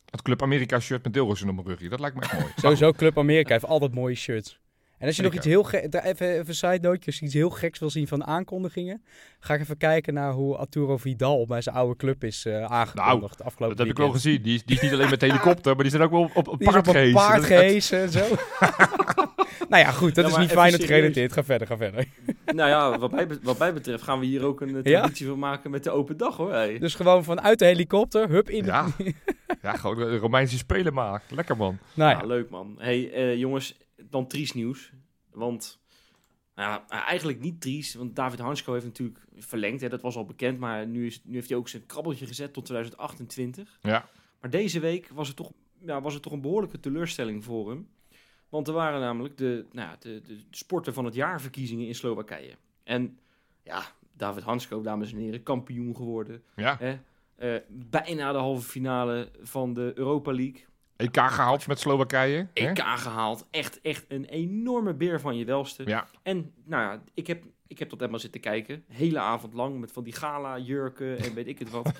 Dat Club Amerika shirt met deelrozen op mijn rugje. Dat lijkt me echt mooi. Sowieso Club Amerika heeft altijd mooie shirts. En als je nog iets heel geks, even, even een side note, als je iets heel geks wil zien van aankondigingen, ga ik even kijken naar hoe Arturo Vidal bij zijn oude club is eh, aangekondigd afgelopen Dat heb ik wel gezien. Die is, die is niet alleen met helikopter, maar die zijn ook wel op, op een paard op een gehezen. paard en zo. nou ja, goed, dat Ja, is niet serieus. gerelateerd. Ga verder, ga verder. Nou ja, wat mij, be- wat mij betreft gaan we hier ook een eh, Ja? traditie van maken met de open dag hoor. Hey. Dus gewoon vanuit de helikopter, hup in de... Ja. ja, gewoon de Romeinse spelen maar. Lekker man. Nou Ja, ja, leuk man. Hey eh, jongens, dan triest nieuws. Want nou ja, eigenlijk niet triest, want David Hansko heeft natuurlijk verlengd. Hè, dat was al bekend, maar nu, is, nu heeft hij ook zijn krabbeltje gezet tot 2028. Ja. Maar deze week was het toch, ja, was het toch een behoorlijke teleurstelling voor hem. Want er waren namelijk de, nou ja, de, de sporten van het jaar verkiezingen in Slowakije. En ja, David Hansko, dames en heren, kampioen geworden. Ja. Hè? Eh, bijna de halve finale van de Europa League. EK gehaald met Slowakije. hè? EK gehaald. Echt, echt een enorme beer van je welste. Ja. En nou ja, ik heb, ik heb tot helemaal zitten kijken. Hele avond lang met van die gala jurken en weet ik het wat.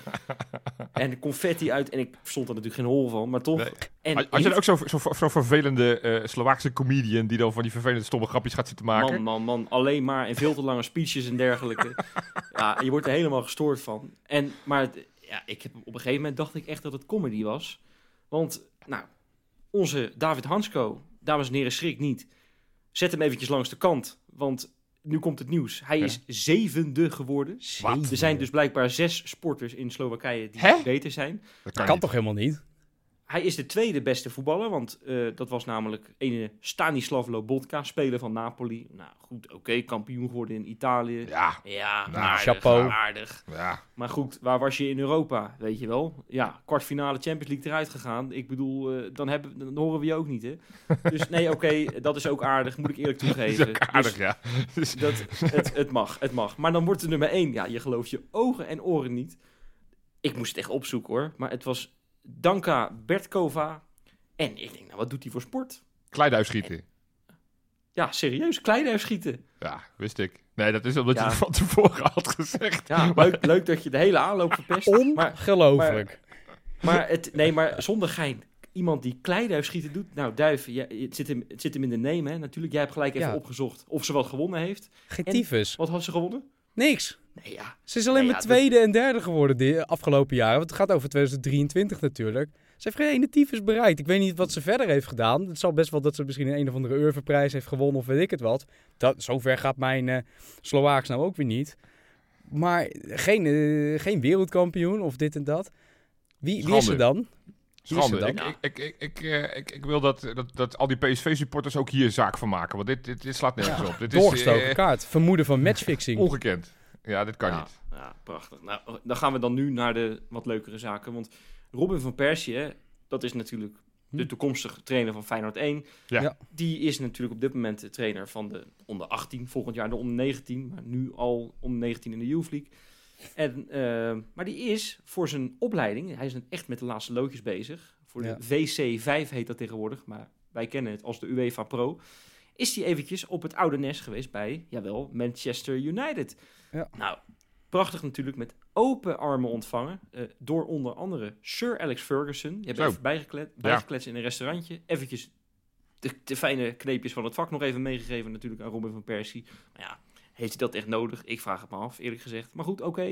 en confetti uit. En ik stond er natuurlijk geen hol van, maar toch. Nee. En Had had je ook zo'n zo, zo vervelende eh Slovaakse comedian die dan van die vervelende stomme grapjes gaat zitten maken? Man, man, man. Alleen maar en veel te lange speeches en dergelijke. ja, je wordt er helemaal gestoord van. En, maar het- ja, ik heb, op een gegeven moment dacht ik echt dat het comedy was. Want, nou, onze David Hansko, dames en heren, schrik niet. Zet hem eventjes langs de kant, want nu komt het nieuws. Hij is zevende geworden. Wat? Er zijn dus blijkbaar zes sporters in Slowakije die Hè? beter zijn. Dat kan niet. toch helemaal niet? Hij is de tweede beste voetballer, want eh, dat was namelijk ene Stanislav Lobotka, speler van Napoli. Nou goed, oké, kampioen geworden in Italië. Ja, Ja, Nou, aardig, chapeau. aardig. ja. Maar goed, waar was je in Europa, weet je wel? Ja, kwartfinale Champions League eruit gegaan. Ik bedoel, eh, dan, hebben, dan horen we je ook niet, hè? Dus nee, oké, dat is ook aardig, moet ik eerlijk Dat is toegeven. ook aardig, Dus ja. Dus- dat, het, het mag, het mag. Maar dan wordt er nummer één. Ja, je gelooft je ogen en oren niet. Ik moest het echt opzoeken, hoor. Maar het was Danka Bertkova. En ik denk, nou, wat doet hij voor sport? Kleiduif schieten. Ja, serieus, kleiduif schieten. Ja, wist ik. Nee, dat is omdat je het van tevoren had gezegd. Ja, leuk, leuk dat je de hele aanloop verpest. Maar Ongelooflijk. Maar, het, nee, maar zonder gein. Iemand die kleiduif schieten doet. Nou, duif, ja, het, zit hem, het zit hem in de name, hè. Natuurlijk, jij hebt gelijk even Ja. opgezocht of ze wat gewonnen heeft. Geen en- tyfus. Wat had ze gewonnen? Niks. Nee, ja. Ze is alleen Nee, maar ja, tweede en derde geworden de afgelopen jaren. Want het gaat over 2023 natuurlijk. Ze heeft geen ene tyfus bereikt. Ik weet niet wat ze verder heeft gedaan. Het zal best wel dat ze misschien een, een of andere Urvenprijs heeft gewonnen of weet ik het wat. Dat, zover gaat mijn eh Slovaaks nou ook weer niet. Maar geen, eh, geen wereldkampioen of dit en dat. Wie, wie is ze dan? Wie is ze Schande. dan? Ik, ik, ik, ik, eh, ik, ik wil dat, dat, dat al die PSV-supporters ook hier zaak van maken. Want dit, dit, dit slaat nergens op. Dit is Doorgestoken kaart. Vermoeden van matchfixing. ongekend. Ja, dit kan ja, niet. Ja, prachtig. Nou, dan gaan we dan nu naar de wat leukere zaken. Want Robin van Persie, dat is natuurlijk de Hm. toekomstige trainer van Feyenoord 1. Ja. Ja. Die is natuurlijk op dit moment de trainer van de onder 18. Volgend jaar de onder 19. Maar nu al onder 19 in de Youth League. En, eh, maar die is voor zijn opleiding, hij is echt met de laatste loodjes bezig. Voor de Ja. VC5 heet dat tegenwoordig, maar wij kennen het als de UEFA Pro. Is hij eventjes op het oude nest geweest bij, jawel, Manchester United. Ja. Nou, prachtig natuurlijk met open armen ontvangen. eh, door onder andere Sir Alex Ferguson. Je hebt Zo. even bijgeklet, bijgekletst in een restaurantje. Eventjes de, de fijne kneepjes van het vak nog even meegegeven natuurlijk aan Robin van Persie. Maar ja, heeft hij dat echt nodig? Ik vraag het me af, eerlijk gezegd. Maar goed, oké.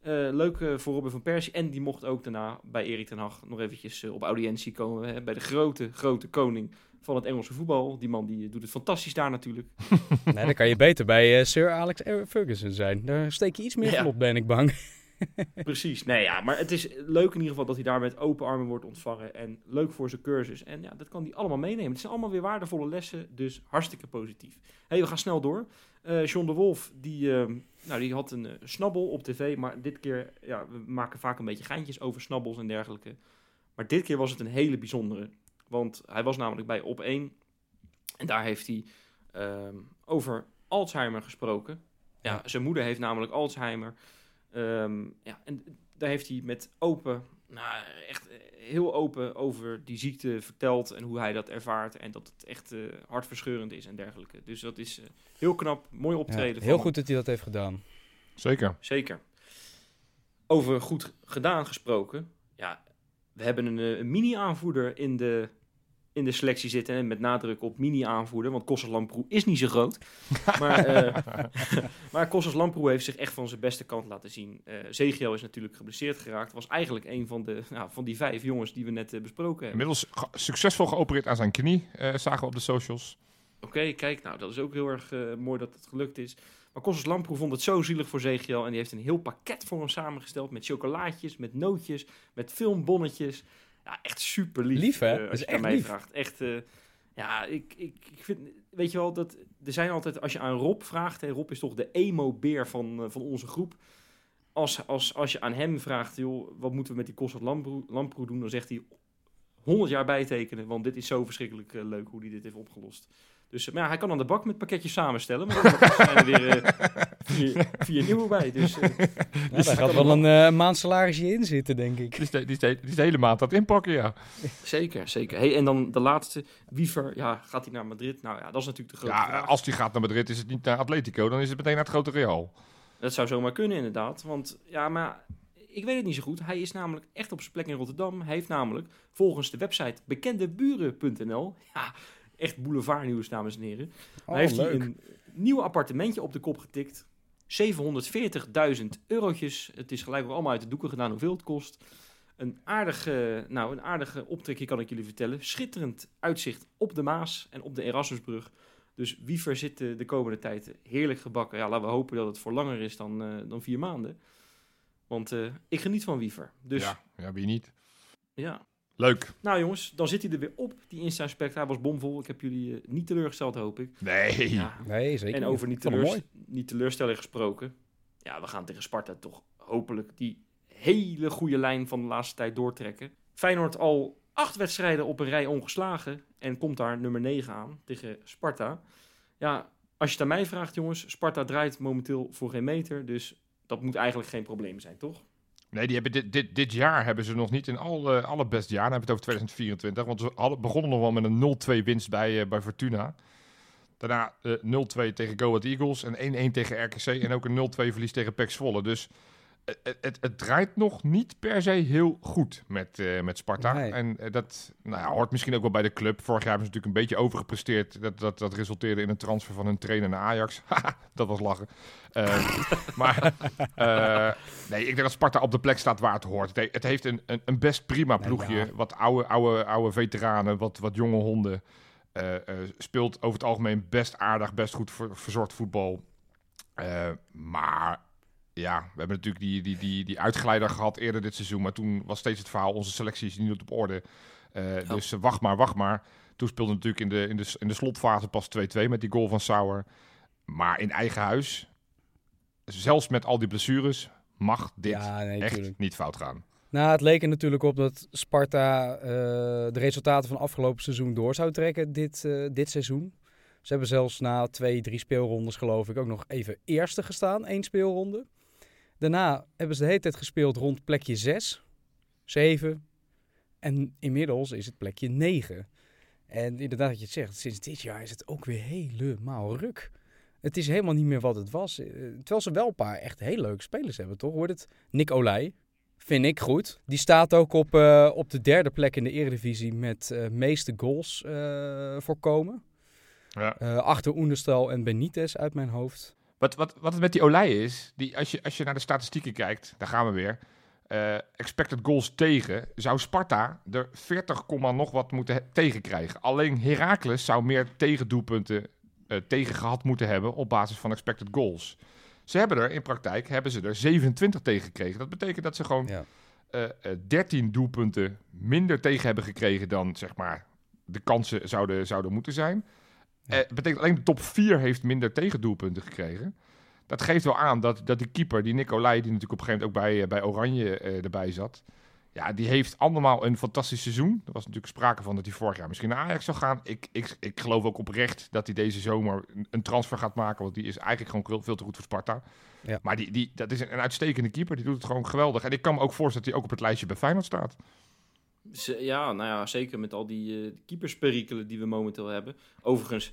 Eh, leuk eh, voor Robin van Persie. En die mocht ook daarna bij Erik ten Hag nog eventjes op audiëntie komen. Hè, bij de grote, grote koning van het Engelse voetbal. Die man die doet het fantastisch daar natuurlijk. nee, dan kan je beter bij eh, Sir Alex Ferguson zijn. Daar steek je iets meer Ja. van op, ben ik bang. Precies. Nee, ja, maar het is leuk in ieder geval dat hij daar met open armen wordt ontvangen. En leuk voor zijn cursus. En ja, dat kan hij allemaal meenemen. Het zijn allemaal weer waardevolle lessen. Dus hartstikke positief. hey, we gaan snel door. Eh, John de Wolf, die, eh, nou, die had een snabbel op tv. Maar dit keer, ja, we maken vaak een beetje geintjes over snabbels en dergelijke. Maar dit keer was het een hele bijzondere. Want hij was namelijk bij Op 1. En daar heeft hij ehm, over Alzheimer gesproken. Ja, zijn moeder heeft namelijk Alzheimer. Ehm, ja, en daar heeft hij met open, nou echt eh, heel open over die ziekte verteld en hoe hij dat ervaart. En dat het echt eh, hartverscheurend is en dergelijke. Dus dat is eh, heel knap, mooi Ja, optreden. van heel hem. goed dat hij dat heeft gedaan. Zeker. Zeker. Over goed gedaan gesproken. Ja, we hebben een, een mini-aanvoerder in de, in de selectie zitten. En met nadruk op mini-aanvoerder, want Kostas Lamproe is niet zo groot. maar eh maar Kostas Lamproe heeft zich echt van zijn beste kant laten zien. Zegiel is natuurlijk geblesseerd geraakt. Was eigenlijk een van, de, nou, van die vijf jongens die we net eh, besproken hebben. Inmiddels succesvol geopereerd aan zijn knie, zagen we op de socials. Oké, kijk, nou dat is ook heel erg mooi dat het gelukt is. Maar Kostas Lamproe vond het zo zielig voor Zegiel. En die heeft een heel pakket voor hem samengesteld. Met chocolaatjes, met nootjes, met filmbonnetjes. Ja, echt super lief. Lief, hè? eh, als je echt mij lief. vraagt. Echt, eh, ja, ik, ik, ik vind, weet je wel, dat, er zijn altijd, als je aan Rob vraagt, hè, Rob is toch de emo-beer van, eh, van onze groep. Als, als, als je aan hem vraagt, joh, wat moeten we met die Kostas Lamproe, doen, dan zegt hij 100 jaar bijtekenen, want dit is zo verschrikkelijk leuk hoe hij dit heeft opgelost. Dus maar ja, hij kan aan de bak met pakketjes samenstellen, maar zijn er weer vier, vier nieuwe bij. Dus eh, Ja, daar gaat wel een eh, maand salarisje in zitten, denk ik. Die is, de, die, is de, die is de hele maand aan het inpakken, ja. zeker, zeker. Hey, en dan de laatste, Wiever, ja, gaat hij naar Madrid? Nou ja, dat is natuurlijk de grote Ja, vraag. als die gaat naar Madrid is het niet naar Atletico, dan is het meteen naar het grote Real. Dat zou zomaar kunnen, inderdaad. Want ja, maar ik weet het niet zo goed. Hij is namelijk echt op zijn plek in Rotterdam. Hij heeft namelijk volgens de website bekendeburen.nl, ja, echt boulevardnieuws, dames en heren. Oh, hij heeft hij een nieuw appartementje op de kop getikt. 740.000 eurotjes. Het is gelijk ook allemaal uit de doeken gedaan hoeveel het kost. Een aardige, nou, een aardige optrekje kan ik jullie vertellen. Schitterend uitzicht op de Maas en op de Erasmusbrug. Dus Wiever zit de komende tijd heerlijk gebakken. Ja, laten we hopen dat het voor langer is dan, eh, dan vier maanden. Want eh, ik geniet van Wiever. Dus ja. Ja, ja, wie niet? Leuk. Nou jongens, dan zit hij er weer op. Die Insta-spect, hij was bomvol. Ik heb jullie eh, niet teleurgesteld, hoop ik. Nee. Ja, Nee, zeker en over niet, teleurst- niet teleurstelling gesproken. Ja, we gaan tegen Sparta toch hopelijk die hele goede lijn van de laatste tijd doortrekken. Feyenoord al acht wedstrijden op een rij ongeslagen. En komt daar nummer 9 aan tegen Sparta. Ja, als je het aan mij vraagt jongens. Sparta draait momenteel voor geen meter. Dus dat moet eigenlijk geen probleem zijn, toch? Nee, die hebben dit, dit, dit jaar hebben ze nog niet in alle, alle beste jaar. Dan hebben we het over 2024. Want ze begonnen nog wel met een 0-2 winst bij, eh, bij Fortuna. Daarna eh 0-2 tegen Go Ahead Eagles en 1-1 tegen RKC. En ook een 0-2 verlies tegen PEC Zwolle. Dus eh, het, het, het draait nog niet per se heel goed met, eh, met Sparta. Nee. En eh, dat nou ja, hoort misschien ook wel bij de club. Vorig jaar hebben ze natuurlijk een beetje overgepresteerd. Dat, dat, dat resulteerde in een transfer van hun trainer naar Ajax. Dat was lachen. Eh, maar nee, ik denk dat Sparta op de plek staat waar het hoort. Het, he- het heeft een, een, een best prima ploegje. ja. Wat oude, oude, oude veteranen, wat, wat jonge honden. Speelt over het algemeen best aardig, best goed ver- verzorgd voetbal. Maar ja, we hebben natuurlijk die, die, die, die uitgeleider gehad eerder dit seizoen. Maar toen was steeds het verhaal, onze selectie is niet op orde. Eh, Dus eh, wacht maar, wacht maar. Toen speelde natuurlijk in de, in de, in de slotfase pas 2-2 met die goal van Sauer. Maar in eigen huis, zelfs met al die blessures, mag dit Ja, nee, echt tuurlijk. niet fout gaan. Nou, het leek er natuurlijk op dat Sparta eh, de resultaten van afgelopen seizoen door zou trekken dit, dit seizoen. Ze hebben zelfs na twee, drie speelrondes geloof ik ook nog even eerste gestaan, één speelronde. Daarna hebben ze de hele tijd gespeeld rond plekje 6, 7 en inmiddels is het plekje 9. En inderdaad, wat je het zegt, sinds dit jaar is het ook weer helemaal ruk. Het is helemaal niet meer wat het was. Eh, Terwijl ze wel een paar echt hele leuke spelers hebben, toch? Hoort het? Nick Olij, vind ik goed. Die staat ook op, eh, op de derde plek in de Eredivisie met eh meeste goals voorkomen. Ja. Achter Oenerstal en Benitez uit mijn hoofd. Wat, wat, wat het met die Olij is, die, als, je, als je naar de statistieken kijkt, daar gaan we weer. eh, expected goals tegen, zou Sparta er 40, komma nog wat moeten tegenkrijgen. Alleen Heracles zou meer tegendoelpunten eh, tegen gehad moeten hebben op basis van expected goals. Ze hebben er in praktijk hebben ze er 27 tegen gekregen. Dat betekent dat ze gewoon Ja. eh, eh, 13 doelpunten minder tegen hebben gekregen dan zeg maar de kansen zouden, zouden moeten zijn. Eh, betekent alleen de top 4 heeft minder tegendoelpunten gekregen. Dat geeft wel aan dat, dat die keeper, die Nicolai, die natuurlijk op een gegeven moment ook bij, eh, bij Oranje eh, erbij zat. Ja, die heeft allemaal een fantastisch seizoen. Er was natuurlijk sprake van dat hij vorig jaar misschien naar Ajax zou gaan. Ik, ik, ik geloof ook oprecht dat hij deze zomer een, transfer gaat maken. Want die is eigenlijk gewoon veel- veel te goed voor Sparta. Ja. Maar die, die, dat is een, een uitstekende keeper. Die doet het gewoon geweldig. En ik kan me ook voorstellen dat hij ook op het lijstje bij Feyenoord staat. Ja, nou ja, zeker met al die eh, keepersperikelen die we momenteel hebben. Overigens,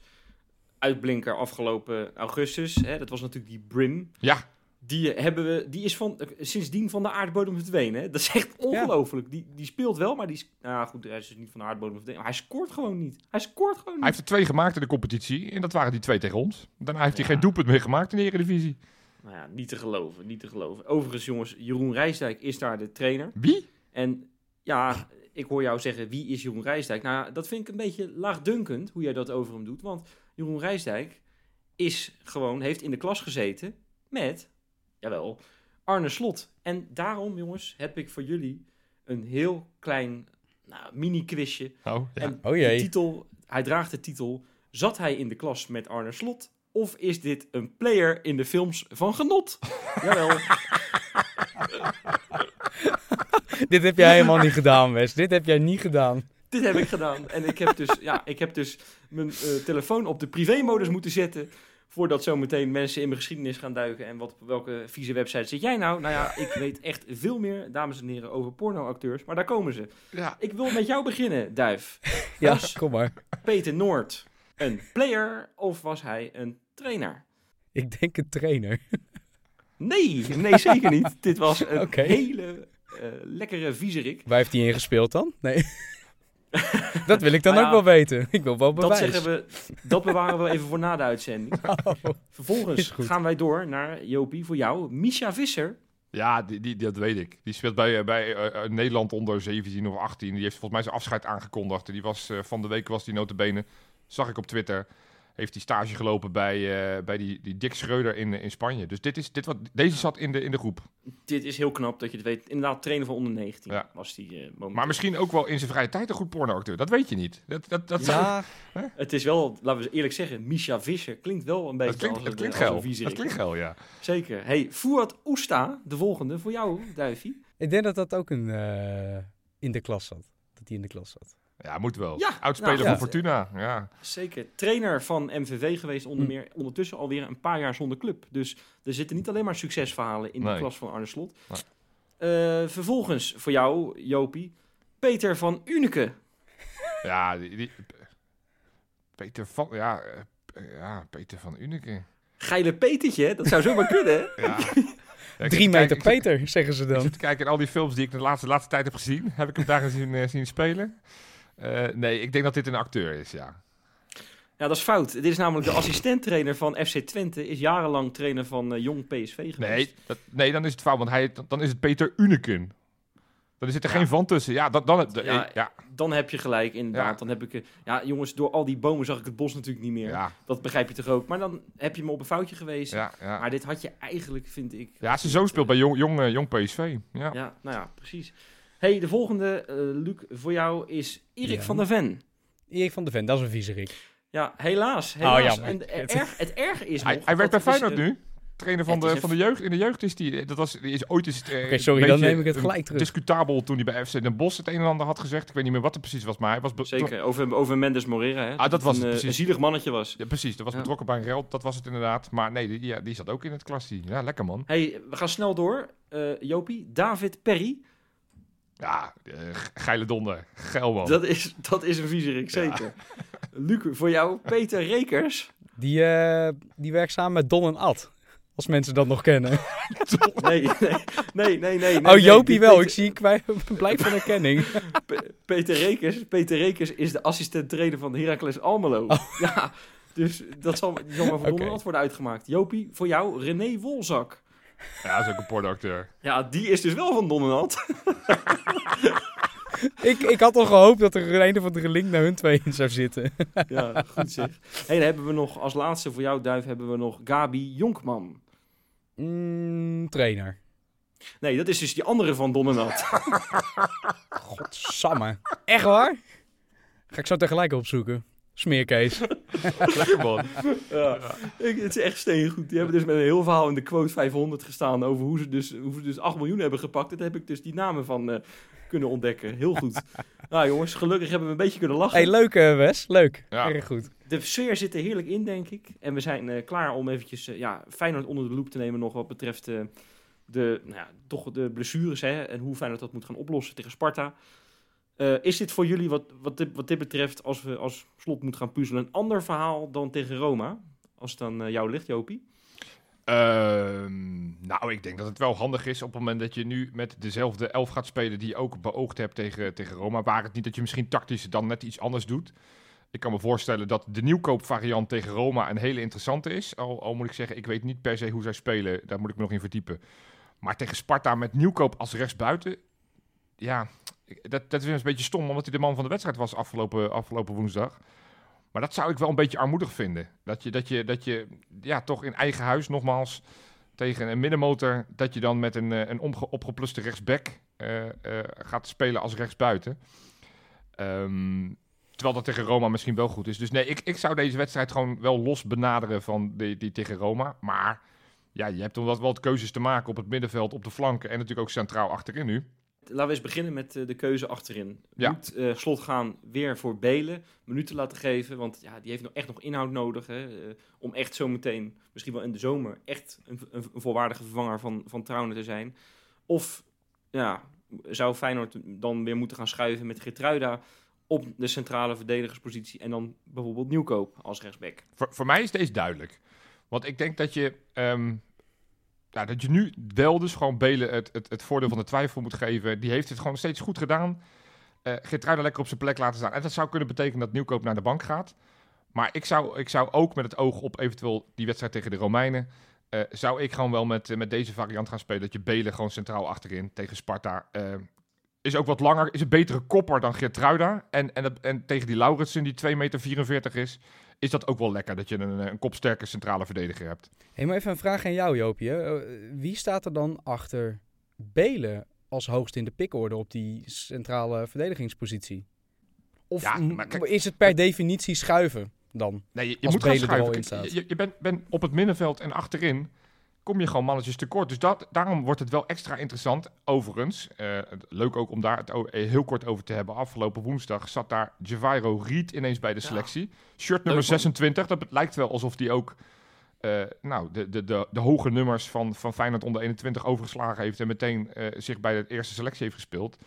uitblinker afgelopen augustus, hè, dat was natuurlijk die Brim. Ja, Die, eh, hebben we, die is van, eh, sindsdien van de aardbodem verdwenen. Hè? Dat is echt ongelooflijk. Die, die speelt wel, maar die is, nou goed, hij is dus niet van de aardbodem verdwenen. Maar hij scoort gewoon niet. Hij scoort gewoon niet. hij heeft er twee gemaakt in de competitie. En dat waren die twee tegen ons. Daarna heeft hij geen doelpunt meer gemaakt in de Eredivisie. Nou ja, niet te geloven, niet te geloven. Overigens, jongens, Jeroen Rijsdijk is daar de trainer. Wie? En ja, ik hoor jou zeggen, wie is Jeroen Rijsdijk? Nou, dat vind ik een beetje laagdunkend, hoe jij dat over hem doet. Want Jeroen Rijsdijk is gewoon, heeft in de klas gezeten met, jawel, Arne Slot. En daarom, jongens, heb ik voor jullie een heel klein nou, mini-quizje. Oh, ja. En Oh de titel, hij draagt de titel, zat hij in de klas met Arne Slot? Of is dit een player in de films van genot? Jawel. Dit heb jij helemaal niet gedaan, Wes. Dit heb jij niet gedaan. Dit heb ik gedaan. En ik heb dus, ja, ik heb dus mijn eh, telefoon op de privé-modus moeten zetten. Voordat zometeen mensen in mijn geschiedenis gaan duiken. En wat, op welke vieze website zit jij nou? Nou ja, ik weet echt veel meer, dames en heren, over pornoacteurs. Maar daar komen ze. ja. Ik wil met jou beginnen, Duif. Ja, Was kom maar. Peter Noord een player of was hij een trainer? Ik denk een trainer. Nee, nee, zeker niet. Dit was een hele eh, lekkere viezerik. Waar heeft hij in gespeeld dan? Nee. dat wil ik dan Nou ook ja, wel weten. Ik wil wel Dat, bewijs. zeggen we, dat bewaren we even voor na de uitzending. Oh, Vervolgens gaan wij door naar Jopie voor jou. Misha Visser. Ja, die, die, dat weet ik. Die speelt bij, eh, bij eh, Nederland onder 17 of 18. Die heeft volgens mij zijn afscheid aangekondigd. Die was, eh, van de week was die notabene, zag ik op Twitter, heeft die stage gelopen bij, eh, bij die, die Dick Schreuder in, eh, in Spanje. Dus dit is, dit wat, deze zat in de, in de groep. Dit is heel knap dat je het weet. Inderdaad, trainer van onder 19 Ja. was die eh moment. Maar misschien ook wel in zijn vrije tijd een goed pornoacteur. Dat weet je niet. Dat, dat, dat, zou- ja, Het is wel, laten we eerlijk zeggen, Misha Visser klinkt wel een beetje dat klinkt, als het klinkt als een viezerik. Dat klinkt geil, ja. Zeker. Hey, Fuad Oesta, de volgende voor jou, Duifie. ik denk dat dat ook een, eh, in de klas zat. Dat hij in de klas zat. Ja, moet wel. Ja, Oudspeler nou, van. Fortuna. Ja. Zeker. Trainer van MVV geweest, onder Hm. meer, ondertussen alweer een paar jaar zonder club. Dus er zitten niet alleen maar succesverhalen in de klas van Arne Slot. Nee. Eh, vervolgens voor jou, Jopie, Peter van Unike. Ja, die, die- Peter van... Ja, eh, ja, Peter van Unike. Geile Petertje, hè? dat zou zomaar kunnen. Ja. Ja, Drie meter kijken- ik zit- Peter, zeggen ze dan. kijken in al die films die ik de laatste, laatste tijd heb gezien. Heb ik hem daar zien, eh, zien spelen? Eh, nee, ik denk dat dit een acteur is, ja. Ja, dat is fout. Dit is namelijk de assistent-trainer van FC Twente. Is jarenlang trainer van eh, Jong PSV geweest. Nee, dat, nee, dan is het fout, want hij, dan, is het Peter Uneken. Dan zit er Ja. geen van tussen. Ja, dan, dan, Ja. eh, ja, Dan heb je gelijk, inderdaad. Ja. Dan heb ik... Ja, jongens, door al die bomen zag ik het bos natuurlijk niet meer. Dat begrijp je toch ook. Maar dan heb je me op een foutje geweest. Maar dit had je eigenlijk, vind ik... Ja, zijn zoon speelt bij Jong, jong, jong PSV. Ja. Ja, nou ja, precies. Hey, de volgende, eh, Luc, voor jou is Erik Ja. van der Ven. Erik van de Ven, dat is een viezerik. Ja, helaas. helaas. jammer. En het, erg, het is Hij, nog... hij werkt bij is, Feyenoord eh, nu. Trainer van de, van de jeugd. In de jeugd is die. Dat was, die is ooit is het. eh, sorry, dan neem ik het eh, gelijk terug. Discutabel toen hij bij FC Den Bosch het een en ander had gezegd. Ik weet niet meer wat het precies was, maar hij was. Zeker, over, over Mendes Morera. Hè? Ah, dat was een, het, eh, precies. een zielig mannetje was. Ja, precies. Dat was Ja. betrokken bij een rel. Dat was het inderdaad. Maar nee, die, ja, die zat ook in het klassie. Ja, lekker man. hey, we gaan snel door. Eh, Jopie, David Perry. Ja, eh, ge- geile donder. Geil man. Dat is, dat is een viezerik, zeker. Luc, voor jou, Peter Rekers. Die, eh, die werkt samen met Don en Ad. Als mensen dat nog kennen. Nee, nee, nee, nee. nee, nee oh, Jopie wel. Peter- Ik zie kwijt, blijk van herkenning. Pe- Peter Rekers, Peter Rekers is de assistent trainer van Heracles Almelo. Oh. Ja, Dus dat zal, maar voor Oké. Donderland worden uitgemaakt. Jopie, voor jou René Wolzak. Ja, dat is ook een pornoacteur. Ja, die is dus wel van Donderland. Ik, ik had al gehoopt dat er een of andere link naar hun twee in zou zitten. ja, goed zeg. hey, dan hebben we nog als laatste voor jou, Duif, hebben we nog Gabi Jonkman. Mm, trainer. Nee, dat is dus die andere van Donderland. Godsamme. Echt waar? Ga ik zo tegelijk opzoeken. Smeerkees. Lekker man. ja. Ik, het is echt steengoed. Die hebben dus met een heel verhaal in de quote 500 gestaan over hoe ze dus, hoe ze dus 8 miljoen hebben gepakt. Daar heb ik dus die namen van eh, kunnen ontdekken. Heel goed. nou jongens, gelukkig hebben we een beetje kunnen lachen. hey, leuk eh, Wes. Leuk. Ja. Erg goed. De sfeer zit er heerlijk in, denk ik. En we zijn eh, klaar om eventjes ja, Feyenoord onder de loep te nemen nog wat betreft eh, de, nou ja, toch de blessures hè, en hoe Feyenoord dat moet gaan oplossen tegen Sparta. Eh, is dit voor jullie, wat, wat, dit, wat dit betreft, als we als slot moeten gaan puzzelen, een ander verhaal dan tegen Roma? Als het aan eh, jou ligt, Jopie. Ehm, nou, ik denk dat het wel handig is op het moment dat je nu met dezelfde elf gaat spelen die je ook beoogd hebt tegen, tegen Roma. Waar het niet dat je misschien tactisch dan net iets anders doet. Ik kan me voorstellen dat de nieuwkoopvariant tegen Roma een hele interessante is. Al, al moet ik zeggen, ik weet niet per se hoe zij spelen. Daar moet ik me nog in verdiepen. Maar tegen Sparta met nieuwkoop als rechtsbuiten. Ja, dat, dat is een beetje stom, omdat hij de man van de wedstrijd was afgelopen, afgelopen woensdag. Maar dat zou ik wel een beetje armoedig vinden. Dat je, dat je, dat je ja, toch in eigen huis nogmaals tegen een middenmotor... dat je dan met een, eh, een omge- opgepluste rechtsback eh, eh, gaat spelen als rechtsbuiten. Ehm, terwijl dat tegen Roma misschien wel goed is. Dus nee, ik, ik zou deze wedstrijd gewoon wel los benaderen van die, die tegen Roma. Maar ja, je hebt dan wat, wat keuzes te maken op het middenveld, op de flanken... en natuurlijk ook centraal achterin nu. Laten we eens beginnen met eh, de keuze achterin. Ja. Moet eh, Slot gaan weer voor Belen minuten laten geven? Want ja, die heeft nog echt nog inhoud nodig. Hè, eh, om echt zometeen, misschien wel in de zomer, echt een, een, een volwaardige vervanger van, van Trauner te zijn. Of ja, zou Feyenoord dan weer moeten gaan schuiven met Gertruida op de centrale verdedigerspositie en dan bijvoorbeeld Nieuwkoop als rechtsback. Voor, voor mij is deze duidelijk. Want ik denk dat je, ehm, ja, dat je nu wel dus gewoon Belen het, het, het voordeel van de twijfel moet geven. Die heeft het gewoon steeds goed gedaan. Uh, Geertruida lekker op zijn plek laten staan. En dat zou kunnen betekenen dat Nieuwkoop naar de bank gaat. Maar ik zou, ik zou ook met het oog op eventueel die wedstrijd tegen de Romeinen... eh, zou ik gewoon wel met, eh, met deze variant gaan spelen. Dat je Belen gewoon centraal achterin tegen Sparta... eh, is ook wat langer, is een betere kopper dan Geertruida. En, en, en tegen die Lauritsen, die 2,44 meter is, is dat ook wel lekker dat je een, een kopsterke centrale verdediger hebt. Hé, maar even een vraag aan jou, Joopje. Eh, wie staat er dan achter Belen als hoogst in de pikorde op die centrale verdedigingspositie? Of Ja, m- maar kijk- is het per definitie schuiven dan? Nee, je, moet gaan Belen er al schuiven. in staat. Je bent, bent op het middenveld en achterin kom je gewoon mannetjes tekort. Dus dat, daarom wordt het wel extra interessant. Overigens, eh, leuk ook om daar het eh, heel kort over te hebben. Afgelopen woensdag zat daar Javairo Riet ineens bij de Ja. selectie. Shirt nummer Leuk, man. 26. Dat lijkt wel alsof die ook eh, nou, de, de, de, de hoge nummers van, van Feyenoord onder 21 overgeslagen heeft. En meteen zich bij de eerste selectie heeft gespeeld.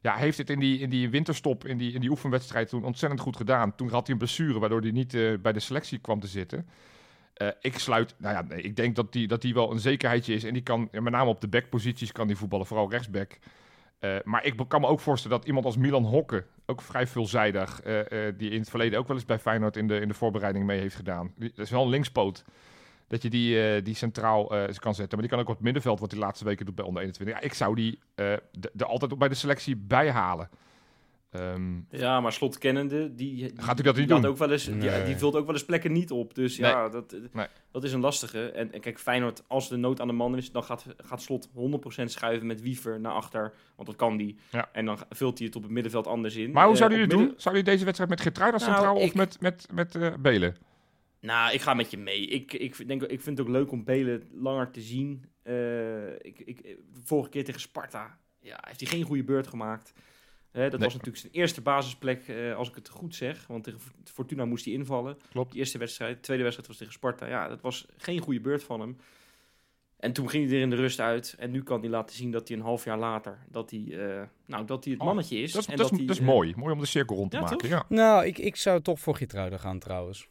Ja, hij heeft het in die, in die winterstop, in die, in die oefenwedstrijd toen ontzettend goed gedaan. Toen had hij een blessure, waardoor hij niet bij de selectie kwam te zitten. Eh, ik sluit, nou ja, ik denk dat die, dat die wel een zekerheidje is. En die kan, met name op de backposities kan die voetballen, vooral rechtsback. Eh, maar ik kan me ook voorstellen dat iemand als Milan Hokke, ook vrij veelzijdig, eh, die in het verleden ook wel eens bij Feyenoord in de, in de voorbereiding mee heeft gedaan. Die, dat is wel een linkspoot. Dat je die, die centraal kan zetten. Maar die kan ook op het middenveld, wat de laatste weken doet bij onder 21. Ja, ik zou die de, altijd ook bij de selectie bijhalen. Ehm, Ja, maar slot kennende, die, die Gaat u dat niet doen? Ook wel eens, die, Nee. die vult ook wel eens plekken niet op. Dus ja, dat, eh, Nee. dat is een lastige. En, en kijk, Feyenoord, als de nood aan de man is, dan gaat, gaat Slot 100% schuiven met Wiever naar achter. Want dat kan die. Ja. En dan vult hij het op het middenveld anders in. maar hoe Eh, zou op jullie het midden- doen? Zou jullie deze wedstrijd met Geertruida Nou, centraal of ik- met, met, met eh, Belen? Nou, ik ga met je mee. Ik, ik, denk, ik vind het ook leuk om Belen langer te zien. Eh, ik, ik, vorige keer tegen Sparta ja, heeft hij geen goede beurt gemaakt. Hè, dat Nee. was natuurlijk zijn eerste basisplek, eh, als ik het goed zeg. Want tegen Fortuna moest hij invallen. Klopt. De eerste wedstrijd. De tweede wedstrijd was tegen Sparta. Ja, dat was geen goede beurt van hem. En toen ging hij er in de rust uit. En nu kan hij laten zien dat hij een half jaar later... dat hij, eh, nou, dat hij het Oh, mannetje is. Dat is, en dat is, hij, dat is eh, mooi. Mooi om de cirkel rond te ja, maken. Ja. Nou, ik, ik zou toch voor Gitruiden gaan trouwens.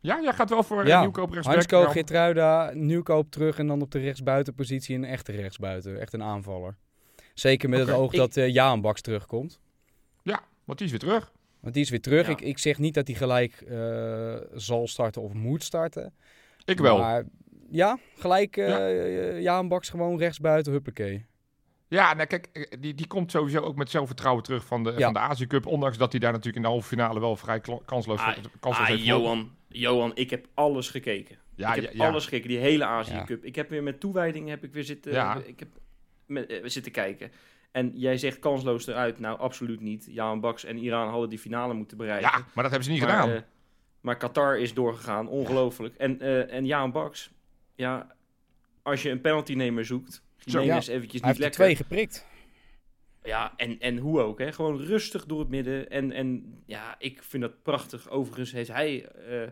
ja, jij gaat wel voor Ja. ja. nieuwkoop rechtsback. Hansko. Gitruida, Nieuwkoop terug en dan op de rechtsbuitenpositie een echte rechtsbuiten. Echt een aanvaller. Zeker met het oog ik- dat eh Jaan Baks terugkomt. Want die is weer terug. Want die is weer terug. Ja. Ik, ik zeg niet dat hij gelijk eh, zal starten of moet starten. Ik wel. Maar ja, gelijk eh Ja. ja. Jaan Baks gewoon rechtsbuiten, huppakee. Ja, nou kijk, die, die komt sowieso ook met zelfvertrouwen terug van de, Ja. van de Azië Cup. Ondanks dat hij daar natuurlijk in de halve finale wel vrij kansloos, Ah, kansloos ah, heeft. Johan, Johan, ik heb alles gekeken. Ja, ik heb ja, ja. alles gekeken, die hele Azië Ja. Cup. Ik heb weer met toewijding heb ik weer zitten, Ja. ik heb met, eh, zitten kijken. En jij zegt kansloos eruit. Nou, absoluut niet. Jaan Baks en Iran hadden die finale moeten bereiken. Ja, maar dat hebben ze niet maar, gedaan. eh, maar Qatar is doorgegaan, ongelooflijk. En, eh en Jaan Baks, ja, als je een penaltynemer zoekt, Jiménez eventjes Hij niet heeft er lekker. twee geprikt. Ja, en, en hoe ook, hè? Gewoon rustig door het midden. En, en ja, ik vind dat prachtig. Overigens heeft hij... eh,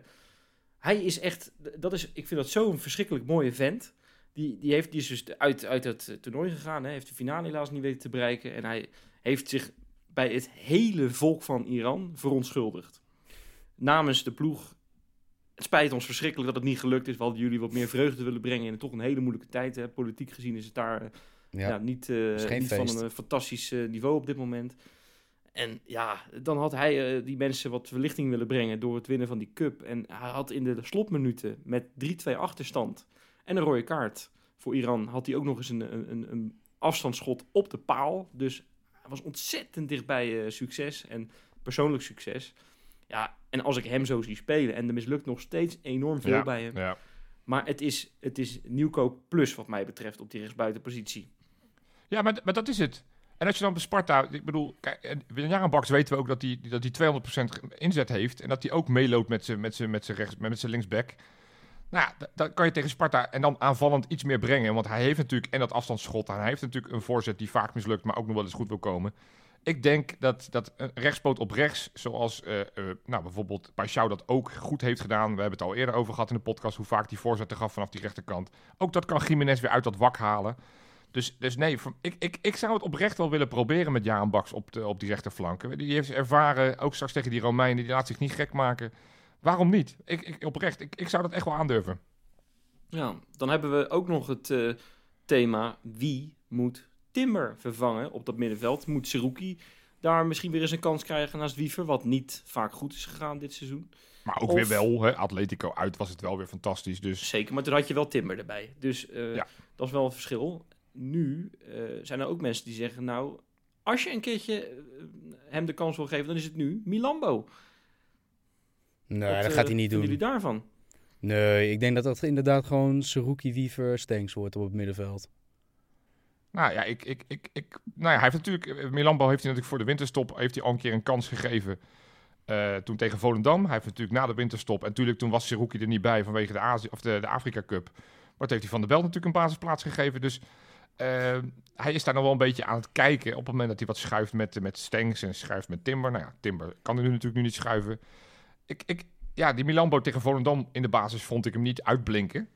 hij is echt... Dat is, ik vind dat zo'n verschrikkelijk mooie vent. Die, die, heeft, die is dus uit, uit het eh, toernooi gegaan. Hè? Heeft de finale helaas niet weten te bereiken. En hij heeft zich bij het hele volk van Iran verontschuldigd. Namens de ploeg. Het spijt ons verschrikkelijk dat het niet gelukt is. We hadden jullie wat meer vreugde willen brengen in toch een hele moeilijke tijd. Hè? Politiek gezien is het daar... eh, Ja. ja, niet, eh, niet van een fantastisch niveau op dit moment. En ja, dan had hij die mensen wat verlichting willen brengen door het winnen van die cup. En hij had in de slotminuten met 3-2 achterstand en een rode kaart voor Iran... had hij ook nog eens een, een, een, afstandsschot op de paal. Dus hij was ontzettend dichtbij eh, succes en persoonlijk succes. Ja, en als ik hem zo zie spelen en er mislukt nog steeds enorm veel ja, bij hem... ja. Maar het is, het is nieuwkoop plus wat mij betreft op die rechtsbuitenpositie. Ja, maar, maar dat is het. En als je dan bij Sparta, ik bedoel, kijk, en bij Jan Baks weten we ook dat hij dat hij 200% inzet heeft en dat hij ook meeloopt met zijn met zijn met zijn rechts met zijn linksback. Nou, ja, da- dan kan je tegen Sparta en dan aanvallend iets meer brengen, want hij heeft natuurlijk en dat afstandsschot en hij heeft natuurlijk een voorzet die vaak mislukt, maar ook nog wel eens goed wil komen. Ik denk dat, dat een rechtspoot op rechts, zoals eh, eh, nou, bijvoorbeeld Paixão dat ook goed heeft gedaan. We hebben het al eerder over gehad in de podcast, hoe vaak die voorzetten gaf vanaf die rechterkant. Ook dat kan Jiménez weer uit dat wak halen. Dus, dus nee, ik, ik, ik zou het oprecht wel willen proberen met Jaan Baks op, de, op die rechterflank. Die heeft ervaren, ook straks tegen die Romeinen, die laat zich niet gek maken. Waarom niet? Ik, ik, oprecht, ik, ik zou dat echt wel aandurven. Ja, dan hebben we ook nog het eh, thema wie moet Timber vervangen op dat middenveld. Moet Seruki daar misschien weer eens een kans krijgen naast Wiever, wat niet vaak goed is gegaan dit seizoen. Maar ook Of- weer wel, hè, Atletico uit was het wel weer fantastisch. Dus Zeker, maar toen had je wel Timber erbij. Dus eh, Ja. dat is wel een verschil. Nu eh, zijn er ook mensen die zeggen, nou, als je een keertje hem de kans wil geven, dan is het nu Milambo. Nee, Wat, dat eh, gaat hij niet vinden doen. jullie daarvan? Nee, ik denk dat dat inderdaad gewoon Seruki, Wiever, Stenks wordt op het middenveld. Nou ja, ik, ik, ik, ik, nou ja, hij heeft natuurlijk, eh, Milambo heeft hij natuurlijk voor de winterstop heeft hij al een keer een kans gegeven. eh, toen tegen Volendam. Hij heeft natuurlijk na de winterstop. En natuurlijk toen was Seruki er niet bij vanwege de, Azië, of de, de Afrika Cup. Maar toen heeft hij Van der Belt natuurlijk een basisplaats gegeven. Dus eh, hij is daar nog wel een beetje aan het kijken. Op het moment dat hij wat schuift met, met Stengs en schuift met Timber. Nou ja, Timber kan er nu natuurlijk nu niet schuiven. Ik, ik, ja, die Milambo tegen Volendam in de basis vond ik hem niet uitblinken.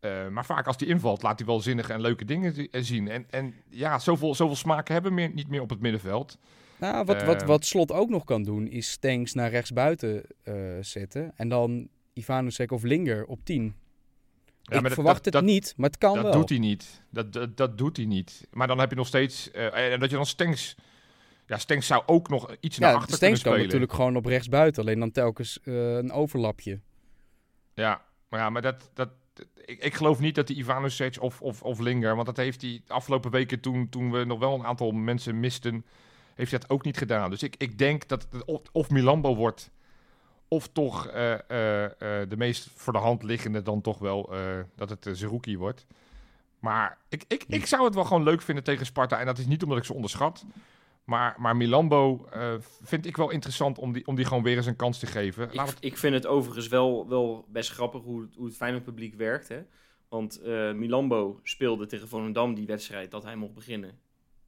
Eh, maar vaak als hij invalt, laat hij wel zinnige en leuke dingen eh, zien. En, en ja, zoveel, zoveel smaken hebben we meer, niet meer op het middenveld. Nou, wat, wat, Eh. wat Slot ook nog kan doen, is Stenks naar rechtsbuiten eh zetten. En dan Ivanusek of Linger op 10. Ja, ik dat- verwacht dat- het dat- niet, maar het kan dat wel. doet hij niet. Dat, dat, dat doet hij niet. Maar dan heb je nog steeds... en dat je dan Stenks... Ja, Stenks zou ook nog iets naar achter Stenks kunnen kan spelen. natuurlijk gewoon op rechtsbuiten. Alleen dan telkens eh, een overlapje. Ja, maar, ja, maar dat, dat, ik, ik geloof niet dat die Ivanovic of, of, of Linger... Want dat heeft hij de afgelopen weken toen, toen we nog wel een aantal mensen misten... Heeft hij dat ook niet gedaan. Dus ik, ik denk dat het of, of Milambo wordt... Of toch eh, eh, de meest voor de hand liggende dan toch wel dat het Zerouki wordt. Maar ik, ik, ik zou het wel gewoon leuk vinden tegen Sparta. En dat is niet omdat ik ze onderschat. Maar, maar Milambo eh, vind ik wel interessant om die, om die gewoon weer eens een kans te geven. Ik, het- ik vind het overigens wel, wel best grappig hoe, het- hoe het Feyenoord publiek werkt. Hè? Want eh, Milambo speelde tegen Volendam die wedstrijd dat hij mocht beginnen.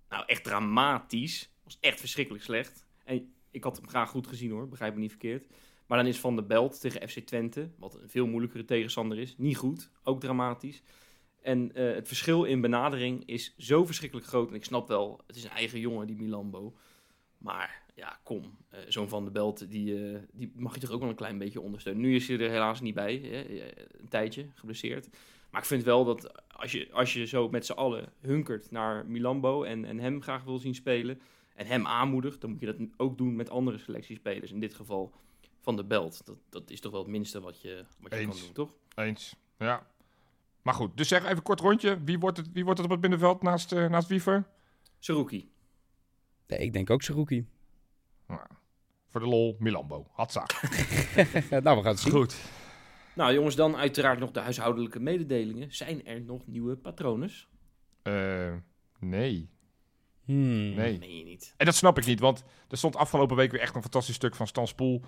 Nou, echt dramatisch. Was echt verschrikkelijk slecht. En ik had hem graag goed gezien hoor, begrijp me niet verkeerd. Maar dan is Van der Belt tegen FC Twente, wat een veel moeilijkere tegenstander is, niet goed. Ook dramatisch. En eh, het verschil in benadering is zo verschrikkelijk groot. En ik snap wel, het is een eigen jongen, die Milambo. Maar ja, kom. eh, Zo'n Van der Belt, die, eh, die mag je toch ook wel een klein beetje ondersteunen. Nu is hij er helaas niet bij. Hè? Een tijdje, geblesseerd. Maar ik vind wel dat als je, als je zo met z'n allen hunkert naar Milambo en, en hem graag wil zien spelen. en hem aanmoedigt, dan moet je dat ook doen met andere selectiespelers. In dit geval van de belt. Dat, dat is toch wel het minste wat je, wat je kan doen, toch? Eens. Ja. Maar goed, dus zeg even kort rondje. Wie wordt het, wie wordt het op het middenveld naast, eh, naast Wiever? Saruki. Nee, ik denk ook Saruki. Voor de lol, Milambo. Hatsa. nou, we gaan het zien. Goed. Nou jongens, dan uiteraard nog de huishoudelijke mededelingen. Zijn er nog nieuwe patronen? Eh, nee. Hmm. Nee. Meen je niet. En dat snap ik niet, want er stond afgelopen week weer echt een fantastisch stuk van Stan Spoel.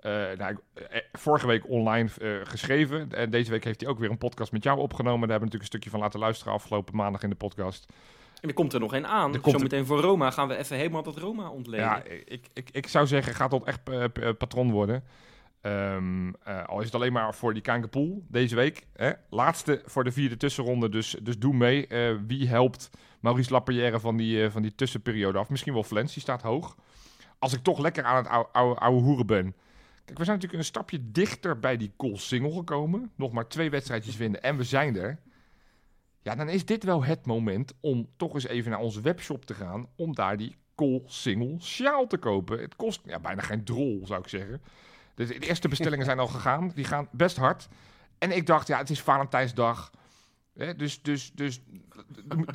Eh, nou, ik- eh, vorige week online eh, geschreven. En deze week heeft hij ook weer een podcast met jou opgenomen. Daar hebben we natuurlijk een stukje van laten luisteren afgelopen maandag in de podcast. En er komt er nog een aan. Er komt Zometeen voor Roma gaan we even helemaal dat Roma ontleden. Ja, ik, ik, ik zou zeggen, gaat dat echt eh, p- eh, patron worden. Eh, al is het alleen maar voor die Kankerpool deze week. Hè? Laatste voor de vierde tussenronde, dus, dus doe mee. Eh, wie helpt Maurice Laperrière van die, eh, van die tussenperiode af? Misschien wel Flens, die staat hoog. Als ik toch lekker aan het oude, oude, oude hoeren ben. Kijk, we zijn natuurlijk een stapje dichter bij die goal single gekomen. Nog maar twee wedstrijdjes winnen en we zijn er. Ja, dan is dit wel het moment om toch eens even naar onze webshop te gaan. Om daar die Col Single sjaal te kopen. Het kost ja, bijna geen drol, zou ik zeggen. Dus de eerste bestellingen zijn al gegaan. Die gaan best hard. En ik dacht, ja, het is Valentijnsdag. Hè, dus, dus, dus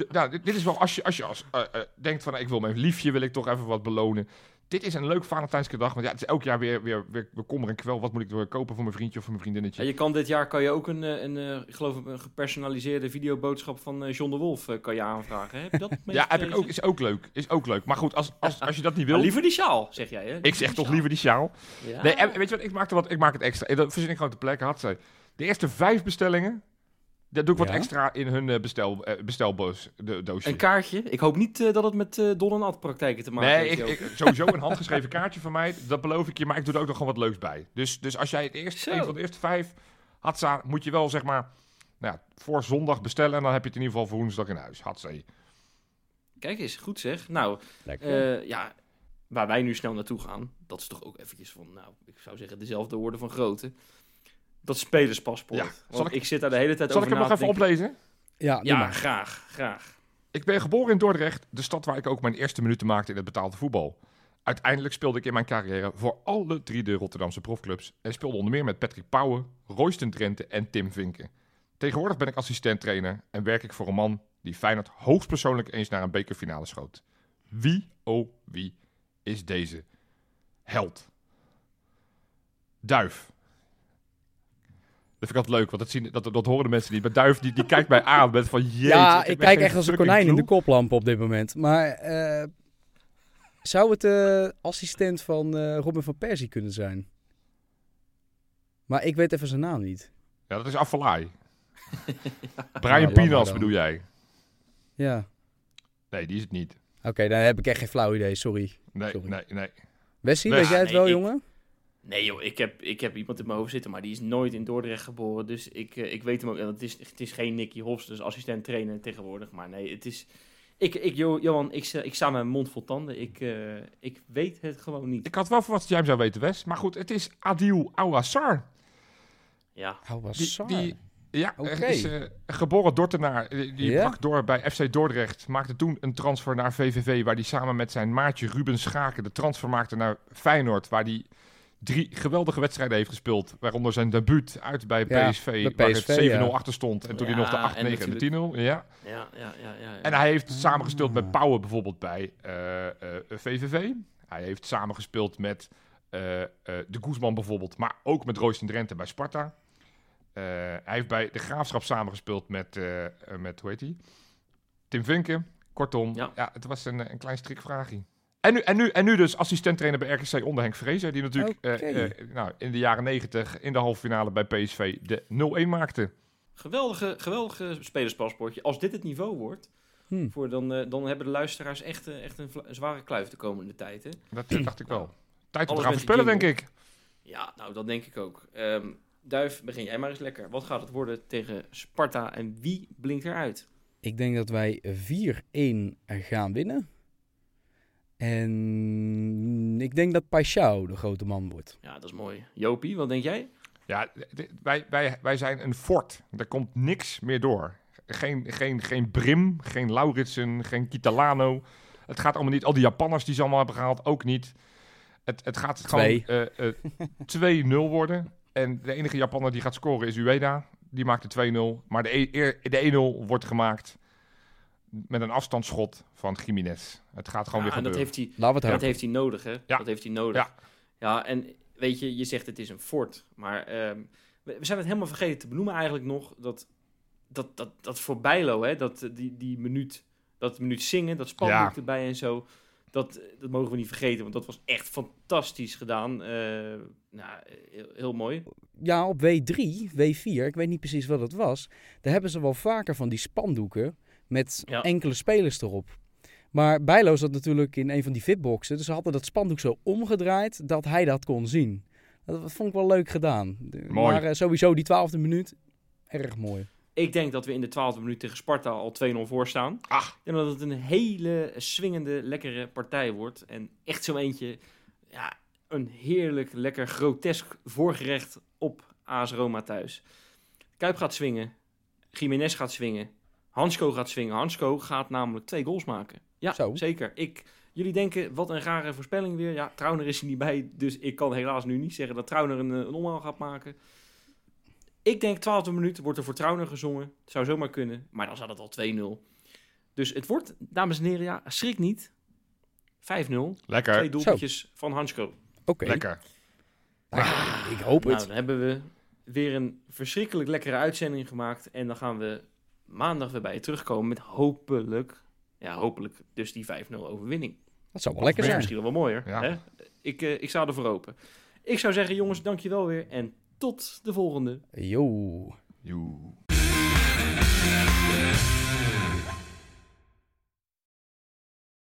nou, dit dit is wel als je, als je als, eh, eh, denkt van, ik wil mijn liefje, wil ik toch even wat belonen. Dit is een leuk Valentijnske dag. Want ja, het is elk jaar weer, weer, weer, weer kommer en kwel. Wat moet ik er kopen voor mijn vriendje of voor mijn vriendinnetje? Ja, je kan dit jaar kan je ook een, eh, een, eh, ik geloof een gepersonaliseerde videoboodschap van eh, John de Wolf kan je aanvragen. Heb je dat Ja, heb ik ook, is ook leuk. Is ook leuk. Maar goed, als, als, als je dat niet Maar wil... liever die sjaal, zeg jij hè? Ik zeg toch liever die sjaal. Ja. Nee, en weet je wat? Ik maak, er wat, ik maak het extra. En Dat verzin ik gewoon te plekke. Had zij. De eerste vijf bestellingen. Daar doe ik wat Ja? extra in hun eh, bestel, eh, bestelboos de, doosje. Een kaartje. Ik hoop niet eh, dat het met eh Don en Ad praktijken te maken Nee, heeft. ik, sowieso een handgeschreven kaartje van mij. Dat beloof ik je. Maar ik doe er ook nog gewoon wat leuks bij. Dus, dus als jij het eerst, een van de eerste vijf Hatsa, moet je wel zeg maar nou ja, voor zondag bestellen. En dan heb je het in ieder geval voor woensdag in huis. Hatsa. Kijk eens, goed zeg. Nou, eh, ja, waar wij nu snel naartoe gaan, dat is toch ook eventjes van, nou, ik zou zeggen dezelfde orde van grootte. Dat spelerspaspoort. Ja, Want zal ik, ik- zit daar de hele tijd Zal ik over hem nog na te even oplezen? ja, Ja, maar. graag, graag. Ik ben geboren in Dordrecht, de stad waar ik ook mijn eerste minuten maakte in het betaalde voetbal. Uiteindelijk speelde ik in mijn carrière voor alle drie de Rotterdamse profclubs en speelde onder meer met Patrick Pauwen, Royston Drenthe en Tim Vinken. Tegenwoordig ben ik assistent-trainer en werk ik voor een man die Feyenoord hoogstpersoonlijk eens naar een bekerfinale schoot. Wie, oh wie, is deze held? Duif. Dat vind ik altijd leuk, want dat, zien, dat, dat horen de mensen niet. Maar Duif die, die kijkt mij aan met van jeetje. ja, ik kijk echt als een konijn in de koplamp op dit moment. Maar eh, zou het de assistent van eh, Robin van Persie kunnen zijn? Maar ik weet even zijn naam niet. Ja, dat is Afvalai. Ja, Brian maar Pinas bedoel jij? Ja. Nee, die is het niet. Oké, dan heb ik echt geen flauw idee, sorry. Nee, Sorry. nee, nee. Wessie, Nee. weet jij het Nee, wel, ik- jongen? Nee joh, ik heb, ik heb iemand in mijn hoofd zitten, maar die is nooit in Dordrecht geboren. Dus ik, eh, ik weet hem ook. en Het is, het is geen Nicky Hofs, dus assistent trainer tegenwoordig. Maar nee, het is... Ik, ik, Jo- Johan, ik, sta- ik sta met mijn mond vol tanden. Ik, eh, ik weet het gewoon niet. Ik had wel verwacht dat jij hem zou weten, Wes. Maar goed, het is Adil Ouassar. Ja, was Die, die, ja, Oké. er is eh, geboren Dortenaar. Die, die brak door bij FC Dordrecht. Maakte toen een transfer naar VVV. Waar hij samen met zijn maatje Ruben Schaken de transfer maakte naar Feyenoord. Waar hij drie geweldige wedstrijden heeft gespeeld. Waaronder zijn debuut uit bij Ja, PSV. bij waar het 7-0 ja. achter stond. En toen Ja, hij nog de en 8, 9 en de 10-0. Ja. ja, ja, ja. ja, ja. En hij heeft samengespeeld met Pauwen bijvoorbeeld bij eh, eh, VVV. Hij heeft samengespeeld met eh, eh, de Guzman bijvoorbeeld, maar ook met Royston Drenthe bij Sparta. Eh, hij heeft bij de Graafschap samengespeeld met, eh, eh, met hoe heet hij? Tim Vinken. Kortom, ja. Ja. het was een, een klein strikvraagje. En nu, en, nu, en nu dus assistent-trainer bij RKC onder Henk Vrezer, die natuurlijk eh, eh, nou, in de jaren 90 in de halve finale bij PSV de 0-1 maakte. Geweldige, geweldige spelerspaspoortje. Als dit het niveau wordt, Hm. voor dan, eh, dan hebben de luisteraars echt, echt een, zware kluif de komende tijd. Hè? Dat dacht ik wel. Tijd om te gaan voorspellen, denk ik. Ja, nou, dat denk ik ook. Ehm, Duif, begin jij maar eens lekker. Wat gaat het worden tegen Sparta en wie blinkt eruit? Ik denk dat wij 4-1 gaan winnen. En ik denk dat Paixão de grote man wordt. Ja, dat is mooi. Jopie, wat denk jij? Ja, wij, wij, wij zijn een fort. Er komt niks meer door. Geen, geen, geen Brim, geen Lauritsen, geen Kitalano. Het gaat allemaal niet. Al die Japanners die ze allemaal hebben gehaald, ook niet. Het, het gaat gewoon eh, eh, 2-0 worden. En de enige Japanner die gaat scoren is Ueda. Die maakt de 2-0. Maar de, e- de 1-0 wordt gemaakt met een afstandsschot van Jiménez. Het gaat gewoon Ja, weer en dat gebeuren. heeft hij dat heeft hij nodig, hè? Ja. Dat heeft hij nodig. Ja. Ja, en weet je, je zegt het is een fort. Maar ehm, we, we zijn het helemaal vergeten te benoemen eigenlijk nog. Dat, dat, dat, dat voor Bijlo, hè, dat, eh, die, die minuut, dat minuut zingen, dat spandoek Ja. erbij en zo. Dat, dat mogen we niet vergeten, want dat was echt fantastisch gedaan. Eh, nou, heel, heel mooi. Ja, op W3, W4, ik weet niet precies wat het was. Daar hebben ze wel vaker van die spandoeken met Ja. enkele spelers erop. Maar Bijlo zat natuurlijk in een van die fitboxen. Dus ze hadden dat spandoek zo omgedraaid dat hij dat kon zien. Dat vond ik wel leuk gedaan. Mooi. Maar eh, sowieso die twaalfde minuut, erg mooi. Ik denk dat we in de twaalfde minuut tegen Sparta al 2-0 voor staan. Ach. Denk dat het een hele swingende, lekkere partij wordt. En echt zo eentje, ja, een heerlijk, lekker grotesk voorgerecht op AS Roma thuis. Kuip gaat swingen, Jiménez gaat swingen, Hansko gaat swingen. Hansko gaat namelijk twee goals maken. Ja, Zo. zeker. Ik, jullie denken, wat een rare voorspelling weer. Ja, Trauner is er niet bij, dus ik kan helaas nu niet zeggen dat Trauner een, eh, een omhaal gaat maken. Ik denk 12e minuut wordt er voor Trauner gezongen. Zou zomaar kunnen, maar dan staat het al 2-0. Dus het wordt, dames en heren, ja, schrik niet. 5-0. Lekker. Twee doelpuntjes van Hansko. Oké, Lekker. Nou, ik hoop het. Nou, dan hebben we weer een verschrikkelijk lekkere uitzending gemaakt. En dan gaan we maandag weer bij je terugkomen met hopelijk, ja, hopelijk dus die 5-0 overwinning. Dat zou wel lekker zijn. Misschien wel mooier. Hè? Ik, zou ik sta ervoor open. Ik zou zeggen, jongens, dankjewel weer en tot de volgende. Yo. Yo.